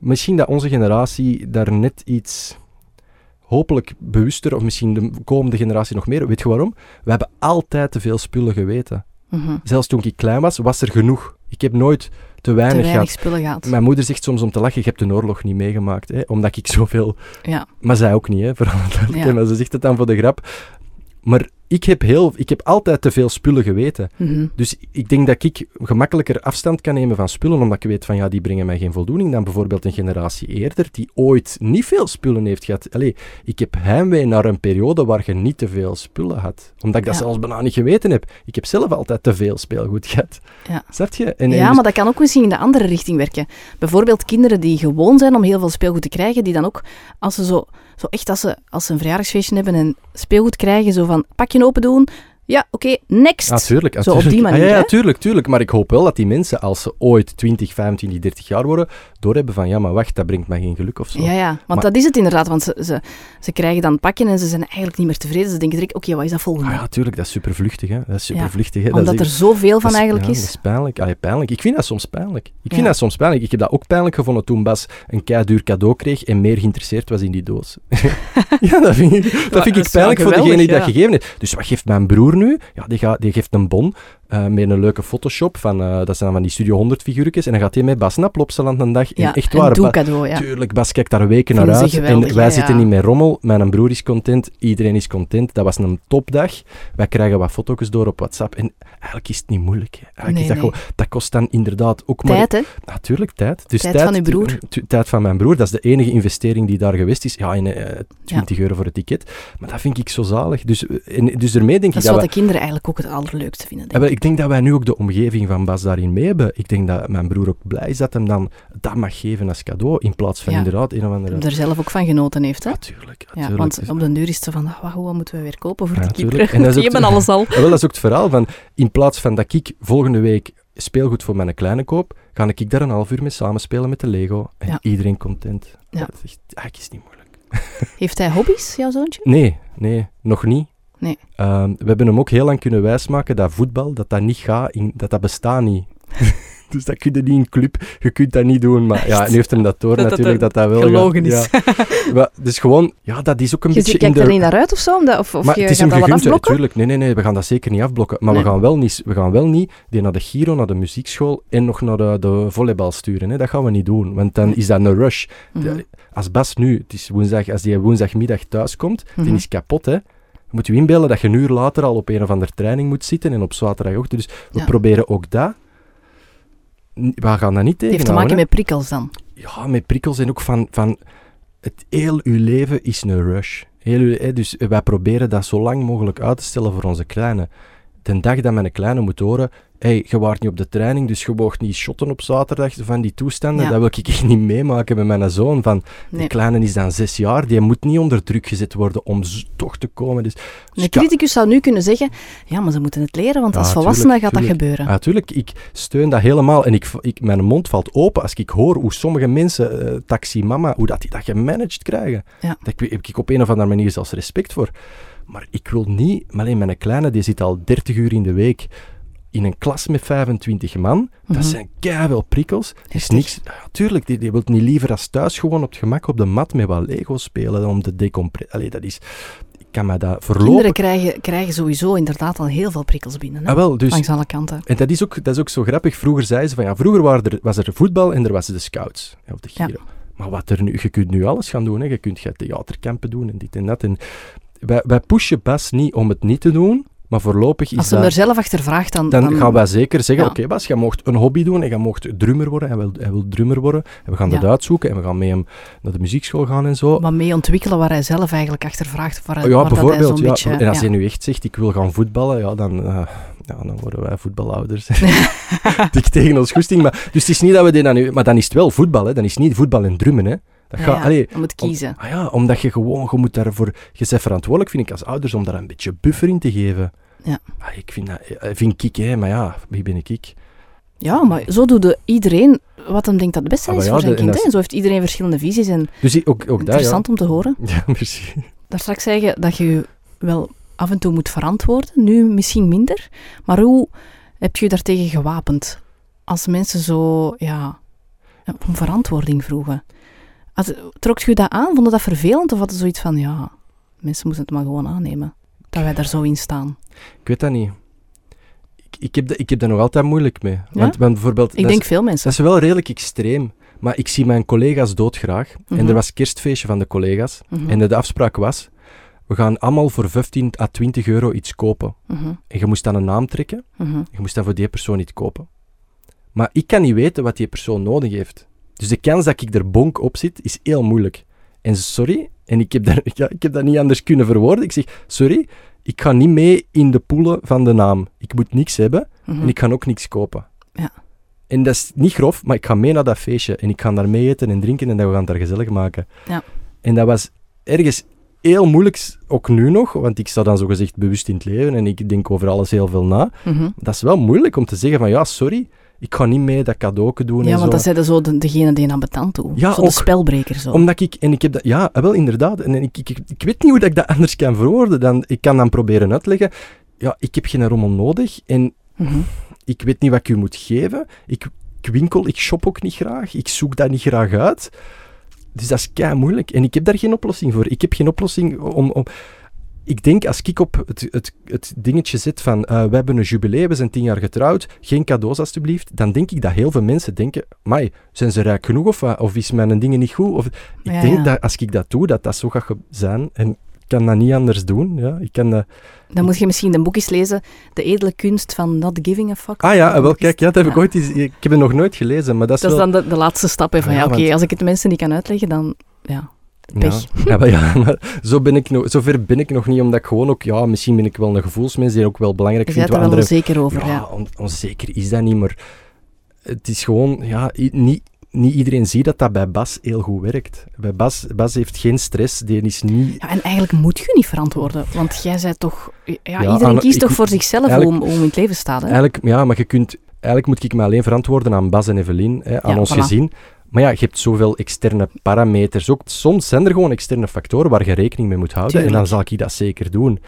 misschien dat onze generatie daar net iets, hopelijk bewuster, of misschien de komende generatie nog meer, weet je waarom? We hebben altijd te veel spullen geweten. Mhm. Zelfs toen ik klein was, was er genoeg. Ik heb nooit te Te weinig, weinig gehad. spullen gehad. Mijn moeder zegt soms om te lachen, je hebt de oorlog niet meegemaakt, hè, omdat ik zoveel Ja. maar zij ook niet, hè, voor alle duidelijkheid. Ja. Maar ze zegt het dan voor de grap. Maar ik heb, heel, ik heb altijd te veel spullen geweten. Mhm. Dus ik denk dat ik gemakkelijker afstand kan nemen van spullen, omdat ik weet van ja, die brengen mij geen voldoening, dan bijvoorbeeld een generatie eerder, die ooit niet veel spullen heeft gehad. Allee, ik heb heimwee naar een periode waar je niet te veel spullen had. Omdat ik dat Ja. zelfs bijna niet geweten heb. Ik heb zelf altijd te veel speelgoed gehad. Ja. Snap je? En ja, dus- maar dat kan ook misschien in de andere richting werken. Bijvoorbeeld kinderen die gewoon zijn om heel veel speelgoed te krijgen, die dan ook, als ze zo, zo echt als ze, als ze een verjaardagsfeestje hebben en speelgoed krijgen, zo van pakje open doen, ja, oké, next. Ah, tuurlijk, ah, Zo op die manier, Ah, ja, tuurlijk, tuurlijk. Maar ik hoop wel dat die mensen, als ze ooit 20, 25, 30 jaar worden, doorhebben van, ja, maar wacht, dat brengt mij geen geluk of zo. Ja, ja, want Maar- dat is het inderdaad, want ze, ze, ze krijgen dan pakje en ze zijn eigenlijk niet meer tevreden. Ze denken direct, oké, wat is dat volgende? Ah, ja, tuurlijk, dat is super vluchtig, hè. Dat is super Ja, vluchtig, hè. Omdat dat er is, zoveel van dat eigenlijk ja, is. Dat is pijnlijk. Pijnlijk. Ik vind dat soms pijnlijk. Ik vind dat soms pijnlijk. Ik heb dat ook pijnlijk gevonden toen Bas een keiduur cadeau kreeg en meer geïnteresseerd was in die doos. ja, dat vind ik, dat vind ik is pijnlijk voor degene die dat gegeven heeft. Dus wat geeft mijn broer nu? Ja, die, gaat, die geeft een bon. Eh, met een leuke Photoshop. Van, eh, dat zijn dan van die Studio 100 figuurtjes. En dan gaat hij met Bas Nap Plopsaland een dag. Ja, en echt een waar. Doelcadeau, ja. Tuurlijk, Bas kijkt daar weken naar uit. En wij zitten niet met rommel. Mijn broer is content. Iedereen is content. Dat was een topdag. Wij krijgen wat foto's door op WhatsApp. En eigenlijk is het niet moeilijk. Eigenlijk Nee, is dat, nee. gewoon, dat kost dan inderdaad ook maar... Tijd, hè? Natuurlijk, tijd. Dus Tijd van uw broer. tu- Tijd van mijn broer. Dat is de enige investering die daar geweest is. Ja, en, eh, 20 euro voor het ticket. Maar dat vind ik zo zalig. Dus, eh, en, dus daarmee denk Dat ik is dat wat wij... de kinderen eigenlijk ook het allerleukste vinden. Denk ik. Ik denk dat wij nu ook de omgeving van Bas daarin mee hebben. Ik denk dat mijn broer ook blij is dat hem dan dat mag geven als cadeau, in plaats van Ja. inderdaad een of andere... Hem er zelf ook van genoten heeft, hè? Natuurlijk, Ja, want op de deur is het zo van, ah, wat, wat moeten we weer kopen voor Ja, de kinderen? En dat is ook alles al. Wel, dat is ook het verhaal van, in plaats van dat ik volgende week speelgoed voor mijn kleine koop, ga ik daar een half uur mee samenspelen met de Lego. En Ja. iedereen content. Ja. Dat is echt, eigenlijk is niet moeilijk. Heeft hij hobby's, jouw zoontje? Nee, nee, nog niet. Nee. Ehm, we hebben hem ook heel lang kunnen wijsmaken dat voetbal, dat dat niet gaat, in, dat dat bestaat niet. dus dat kun je niet in club, je kunt dat niet doen. Maar ja, nu heeft hem dat door Dat dat natuurlijk, dat dat wel Gelogen gaat. is. Ja. Maar, dus gewoon, ja, dat is ook een Je beetje in kijkt de... er niet naar uit of zo? Omdat, of of maar je het is gaat hem gegund, hè, afblokken? tuurlijk. Nee, nee, nee, we gaan dat zeker niet afblokken. Maar Nee. we, gaan wel niet, we gaan wel niet die naar de Giro, naar de muziekschool en nog naar de, de volleybal sturen. Hè. Dat gaan we niet doen, want dan is dat een rush. Mhm. Als Bas nu, het is woensdag, als die woensdagmiddag thuis komt, Mhm. die is kapot, hè. Je moet je inbeelden dat je een uur later al op een of andere training moet zitten en op zaterdagochtend. Dus we Ja. proberen ook dat. We gaan dat niet Het heeft te maken met prikkels dan. Ja, met prikkels en ook van, van het heel uw leven is een rush. Heel uw, dus wij proberen dat zo lang mogelijk uit te stellen voor onze kleine. De dag dat mijn kleine moet horen, hey, je waart niet op de training, dus je mocht niet shotten op zaterdag, van die toestanden, Ja. dat wil ik echt niet meemaken met mijn zoon. Van, Nee. De kleine is dan zes jaar, die moet niet onder druk gezet worden om toch te komen. Dus, dus Een criticus zou nu kunnen zeggen, ja, maar ze moeten het leren, want Ja, als volwassene tuurlijk, gaat dat gebeuren. Natuurlijk, ik steun dat helemaal. En ik, ik, mijn mond valt open als ik hoor hoe sommige mensen, eh, taxi mama, hoe dat die dat gemanaged krijgen. Daar heb ik op een of andere manier zelfs respect voor. Maar ik wil niet, maar alleen mijn kleine, die zit al 30 uur in de week in een klas met 25 man. Dat Mhm. zijn keihard prikkels. Dat is niks. Ja, tuurlijk, die, die wil niet liever als thuis gewoon op het gemak op de mat met wat Lego spelen om te decompresseren. Dat is... Ik kan mij dat verlopen. Kinderen krijgen, krijgen sowieso inderdaad al heel veel prikkels binnen. Hè? Ah, wel, dus Langs alle kanten. en dat is, ook, dat is ook zo grappig. Vroeger zei ze van ja, vroeger er, was er voetbal en er was de scouts of de Ja. Giro. Maar wat er nu, je kunt nu alles gaan doen. Hè. Je kunt theaterkampen doen en dit en dat. En wij, wij pushen Bas niet om het niet te doen, maar voorlopig is Als ze dat... er zelf achter vraagt, dan... Dan gaan wij zeker zeggen, Ja. oké Bas, jij mocht een hobby doen en jij mocht drummer worden. Hij wil, hij wil drummer worden. En we gaan Ja. dat uitzoeken en we gaan met hem naar de muziekschool gaan en zo. wat mee ontwikkelen waar hij zelf eigenlijk achter vraagt. Waar, waar ja, dat hij bijvoorbeeld. Ja. beetje, en als hij nu echt zegt, ik wil gaan voetballen, ja, dan, eh, ja, dan worden wij voetbalouders. Dik tegen ons goesting. Maar, dus het is niet dat we die dan nu... Maar dan is het wel voetbal, hè. Dan is het niet voetbal en drummen, hè. Dat ja, allee, je moet om- kiezen. ah ja, omdat je gewoon... Je moet daarvoor... Je bent verantwoordelijk, vind ik, als ouders, om daar een beetje buffer in te geven. Ja. Ah, ik vind dat... eh, Vind ik, hè. Maar ja, wie ben ik? Ja, maar zo doet de iedereen wat hem denkt dat het beste Ah, is ja, voor zijn de- en kind. is- Zo heeft iedereen verschillende visies en Dus ik- ook, ook dat, ja. interessant om te horen. Ja, merci. Daar straks zeggen dat je je wel af en toe moet verantwoorden, nu misschien minder. Maar hoe heb je je daartegen gewapend? Als mensen zo, ja, om verantwoording vroegen. Als, trok je dat aan? Vond je dat vervelend? Of had je zoiets van, ja, mensen moeten het maar gewoon aannemen. Dat wij daar zo in staan. Ik weet dat niet. Ik, ik, heb, dat- ik heb daar nog altijd moeilijk mee. Want, want bijvoorbeeld... Ik denk is- veel mensen. Dat is wel redelijk extreem. Maar ik zie mijn collega's doodgraag. Mhm. En er was kerstfeestje van de collega's. Mhm, En de afspraak was, we gaan allemaal voor 15 à 20 euro iets kopen. mhm, En je moest dan een naam trekken. mhm. Je moest dan voor die persoon iets kopen. Maar ik kan niet weten wat die persoon nodig heeft. Dus de kans dat ik er bonk op zit, is heel moeilijk. En sorry, en ik heb, daar, ja, ik heb dat niet anders kunnen verwoorden. Ik zeg, sorry, ik ga niet mee in de poelen van de naam. Ik moet niks hebben mhm. en ik ga ook niks kopen. Ja. En dat is niet grof, maar ik ga mee naar dat feestje. En ik ga daar mee eten en drinken en dat we gaan het daar gezellig maken. Ja. En dat was ergens heel moeilijk, ook nu nog, want ik sta dan zogezegd bewust in het leven en ik denk over alles heel veel na. Mhm. Dat is wel moeilijk om te zeggen van ja, sorry, ik ga niet mee dat cadeauke doen Ja, en want dat zijn zo de, degene die aan betand doen. Ja, zo de ook. spelbreker zo. Omdat ik, en ik heb dat, ja, wel inderdaad, en ik, ik, ik, ik weet niet hoe dat ik dat anders kan verwoorden. Dan, ik kan dan proberen uitleggen, ja, ik heb geen rommel nodig en Mhm. ik weet niet wat ik u moet geven. Ik, ik winkel, ik shop ook niet graag. Ik zoek dat niet graag uit. Dus dat is kei moeilijk. En ik heb daar geen oplossing voor. Ik heb geen oplossing om. om ik denk als ik op het, het, het dingetje zit van uh, we hebben een jubileum, we zijn tien jaar getrouwd, geen cadeaus alstublieft, dan denk ik dat heel veel mensen denken, mai, zijn ze rijk genoeg of, of is mijn dingen niet goed? Of, ik Ja, denk ja. dat als ik dat doe, dat dat zo gaat zijn. En ik kan dat niet anders doen. Ja. Ik kan. Dan moet je misschien de boekjes lezen, De edele kunst van not giving a fuck. Ah ja, wel kijk, ja, dat heb ik ooit eens, ik heb het nog nooit gelezen, maar dat is Dat is wel... dan de, de laatste stap. Hè, van, Ah, ja, ja, oké, want- als ik het mensen niet kan uitleggen, dan... Ja. Pech. Ja, ja, maar, ja, maar zo ben ik nog, zover ben ik nog niet, omdat ik gewoon ook, ja, misschien ben ik wel een gevoelsmens die ook wel belangrijk Je vindt. bent er wat wel onzeker over, ja. Ja, on- onzeker is dat niet, maar het is gewoon, ja, niet, niet iedereen ziet dat dat bij Bas heel goed werkt. Bij Bas, Bas heeft geen stress, die is niet... Ja, en eigenlijk moet je niet verantwoorden, want jij zei toch... Ja, Ja, iedereen kiest ik- toch voor zichzelf hoe, hoe in het leven staat, hè? Eigenlijk, ja, maar je kunt, eigenlijk moet ik me alleen verantwoorden aan Bas en Evelien, hè, aan Ja, ons voilà. gezin. Maar ja, je hebt zoveel externe parameters. Ook, soms zijn er gewoon externe factoren waar je rekening mee moet houden. En dan zal ik dat zeker doen.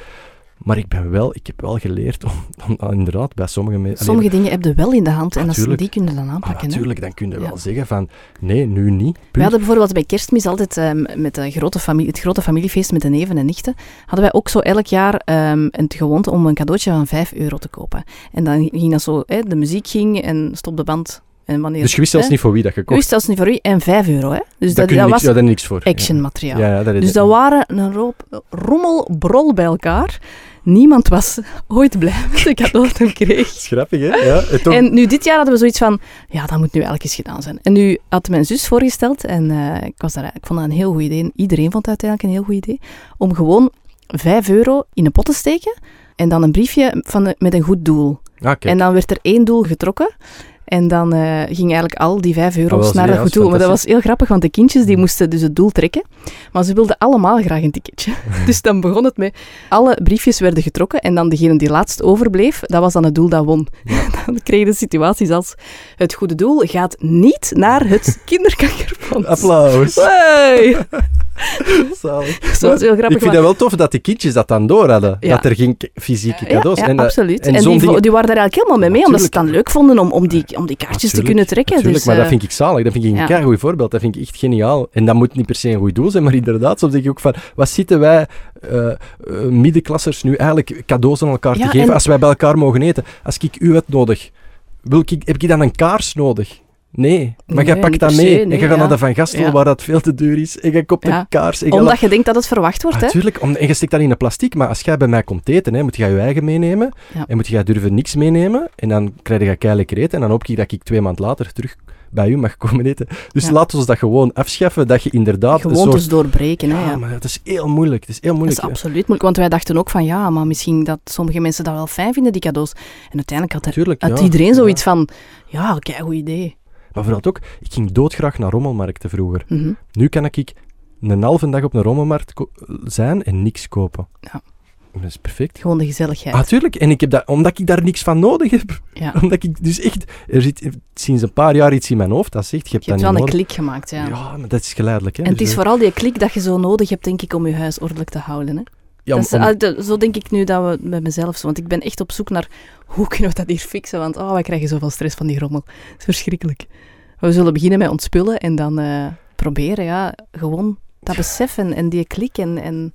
Maar ik, ben wel, ik heb wel geleerd om, inderdaad bij sommige mensen... Sommige dingen heb je wel in de hand en dat, die kunnen dan Ah, aanpakken. hè. natuurlijk, dan kun je Ja. wel zeggen van, nee, nu niet. We hadden bijvoorbeeld bij kerstmis altijd ehm, met de grote familie, het grote familiefeest met de neven en nichten, hadden wij ook zo elk jaar ehm het gewoonte om een cadeautje van 5 euro te kopen. En dan ging dat zo, hè, de muziek ging en stop de band. En wanneer, Dus je wist zelfs hè, niet voor wie dat je je kocht. wist zelfs niet voor wie. En 5 euro, hè. Dus dat, dat niks, was ja, niks voor. actionmateriaal. Ja, ja, Dus dat waren een roop, rommelbrol bij elkaar. Niemand was ooit blij met de cadeau dat kreeg. Grappig, hè? Ja, en toch- En nu, dit jaar hadden we zoiets van, ja, dat moet nu elke eens gedaan zijn. En nu had mijn zus voorgesteld, en eh, ik, was daar, ik vond dat een heel goed idee, iedereen vond het uiteindelijk een heel goed idee, om gewoon 5 euro in een pot te steken en dan een briefje van met een goed doel. Ah. En dan werd er één doel getrokken. En dan eh, ging eigenlijk al die 5 Ah, euro's naar dat goed doel. Maar dat was heel grappig, want de kindjes die moesten dus het doel trekken. Maar ze wilden allemaal graag een ticketje. Dus dan begon het met... Alle briefjes werden getrokken en dan degene die laatst overbleef, dat was dan het doel dat won. Ja. Dan kreeg je de situaties als... Het goede doel gaat niet naar het kinderkankerfonds. Applaus. Hey! Zalig. Dat was heel grappig. Ik vind het wel tof dat die kindjes dat dan door hadden. Ja. Dat er geen fysieke cadeaus ja, dat- absoluut. en En, die, dingen- die waren daar eigenlijk helemaal mee mee, omdat ze het dan leuk vonden om, om, die, om die kaartjes te kunnen trekken. Natuurlijk, dus, maar dat eh, vind ik zalig. Dat vind ik een keigoed voorbeeld. Dat vind ik echt geniaal. En dat moet niet per se een goed doel zijn, maar inderdaad, soms denk ik ook van, wat zitten wij eh, eh, middenklassers nu eigenlijk cadeaus aan elkaar te geven en- als wij bij elkaar mogen eten? Als ik u uitnodig, wil ik, heb ik dan een kaars nodig? Nee, maar jij Nee, pakt niet dat se, mee en je gaat ja. naar de Van Gastel Ja. waar dat veel te duur is en je koopt Ja. een kaars. En je Omdat je denkt dat het verwacht wordt, hè? Natuurlijk, om, en je steekt dat in een plastic, maar als jij bij mij komt eten, hè, moet jij je eigen meenemen. En moet jij durven niks meenemen. En dan krijg je kei lekker eten. En dan hoop ik dat ik twee maanden later terug bij u mag komen eten. Dus laat ons dat gewoon afschaffen, dat je inderdaad soort... doorbreken, hè? Ja, maar het is heel moeilijk. Het is heel Dat moeilijk. is absoluut moeilijk, want wij dachten ook van ja, maar misschien dat sommige mensen dat wel fijn vinden, die cadeaus. En uiteindelijk had, er, had iedereen zoiets van, ja, oké, goed idee. Maar vooral ook, ik ging doodgraag naar rommelmarkten vroeger. Mhm. Nu kan ik een halve dag op een rommelmarkt zijn en niks kopen. Ja. Dat is perfect. Gewoon de gezelligheid. Ah, tuurlijk. En ik heb dat, omdat ik daar niks van nodig heb. ja. Omdat ik dus echt... Er zit sinds een paar jaar iets in mijn hoofd dat zegt, je hebt Je hebt wel een nodig. klik gemaakt, ja. Ja, maar dat is geleidelijk. Hè. En het Dus, is vooral die klik dat je zo nodig hebt, denk ik, om je huis ordelijk te houden. Hè? Ja, dat is, om- ah, de- zo denk ik nu dat we met mezelf zo. Want ik ben echt op zoek naar hoe kunnen we dat hier fixen. Want oh, wij krijgen zoveel stress van die rommel. Het is verschrikkelijk. We zullen beginnen met ontspullen en dan eh, proberen, ja, gewoon dat besef en, die klik en, en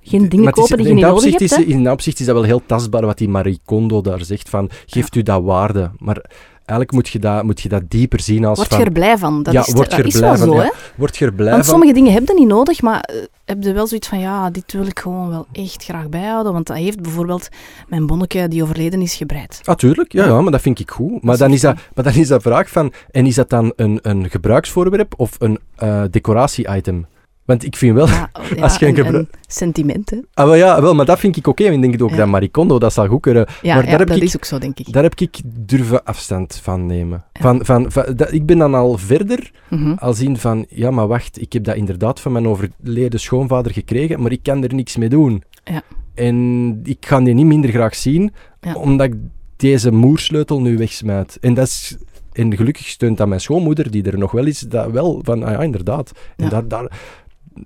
geen dingen is- kopen die je in niet nodig opzicht hebt. Is, in dat opzicht is dat wel heel tastbaar wat die Marie Kondo daar zegt van, geeft u dat waarde. Maar eigenlijk moet je dat, moet je dat dieper zien als Word je er blij van. Dat Ja, is, word je dat er is blij wel van, zo, ja. hè. Word je er blij Want van? sommige dingen heb je niet nodig, maar eh, heb je wel zoiets van, ja, dit wil ik gewoon wel echt graag bijhouden. Want dat heeft bijvoorbeeld mijn bonneke die overleden is gebreid. Natuurlijk, ja, Ja. ja, maar dat vind ik goed. Maar dan is, dat, maar dan is dat vraag van, en is dat dan een, een gebruiksvoorwerp of een eh, decoratie-item? Want ik vind wel... Ja, ja, Als je een en- gebru- en sentiment, hè. Ah, maar ja, wel, maar dat vind ik oké. ik denk ook Ja. dat Marie Kondo dat zal goed kunnen. Ja, Maar daar heb dat ik- is ook zo, denk ik. Daar heb ik durven afstand van nemen. Van, van, van, dat, ik ben dan al verder Mhm. al zien van, ja, maar wacht, ik heb dat inderdaad van mijn overleden schoonvader gekregen, maar ik kan er niks mee doen. Ja. En ik ga die niet minder graag zien, omdat ik deze moersleutel nu wegsmijt. En dat is... En gelukkig steunt dat mijn schoonmoeder, die er nog wel is, dat wel van, ah ja, inderdaad. En Ja. daar,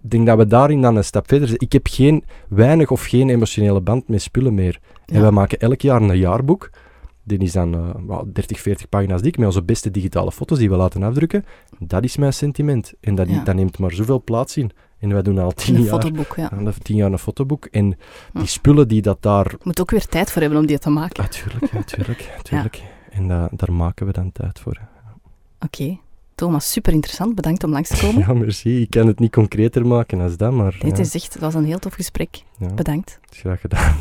denk dat we daarin dan een stap verder zijn. Ik heb geen, weinig of geen emotionele band met spullen meer. En wij maken elk jaar een jaarboek. Die is dan eh, wel 30, 40 pagina's dik, met onze beste digitale foto's die we laten afdrukken. Dat is mijn sentiment. En dat, Ja. dat neemt maar zoveel plaats in. En wij doen al tien Een jaar, fotoboek, ja. tien jaar een fotoboek. En Hm. die spullen die dat daar... Je moet ook weer tijd voor hebben om die te maken. Natuurlijk, natuurlijk, natuurlijk. En da- daar maken we dan tijd voor. Oké. Thomas, super interessant. Bedankt om langs te komen. Ja, merci. Ik kan het niet concreter maken als dat, maar Dit ja, is echt, dat was een heel tof gesprek. ja, Bedankt. het is graag gedaan.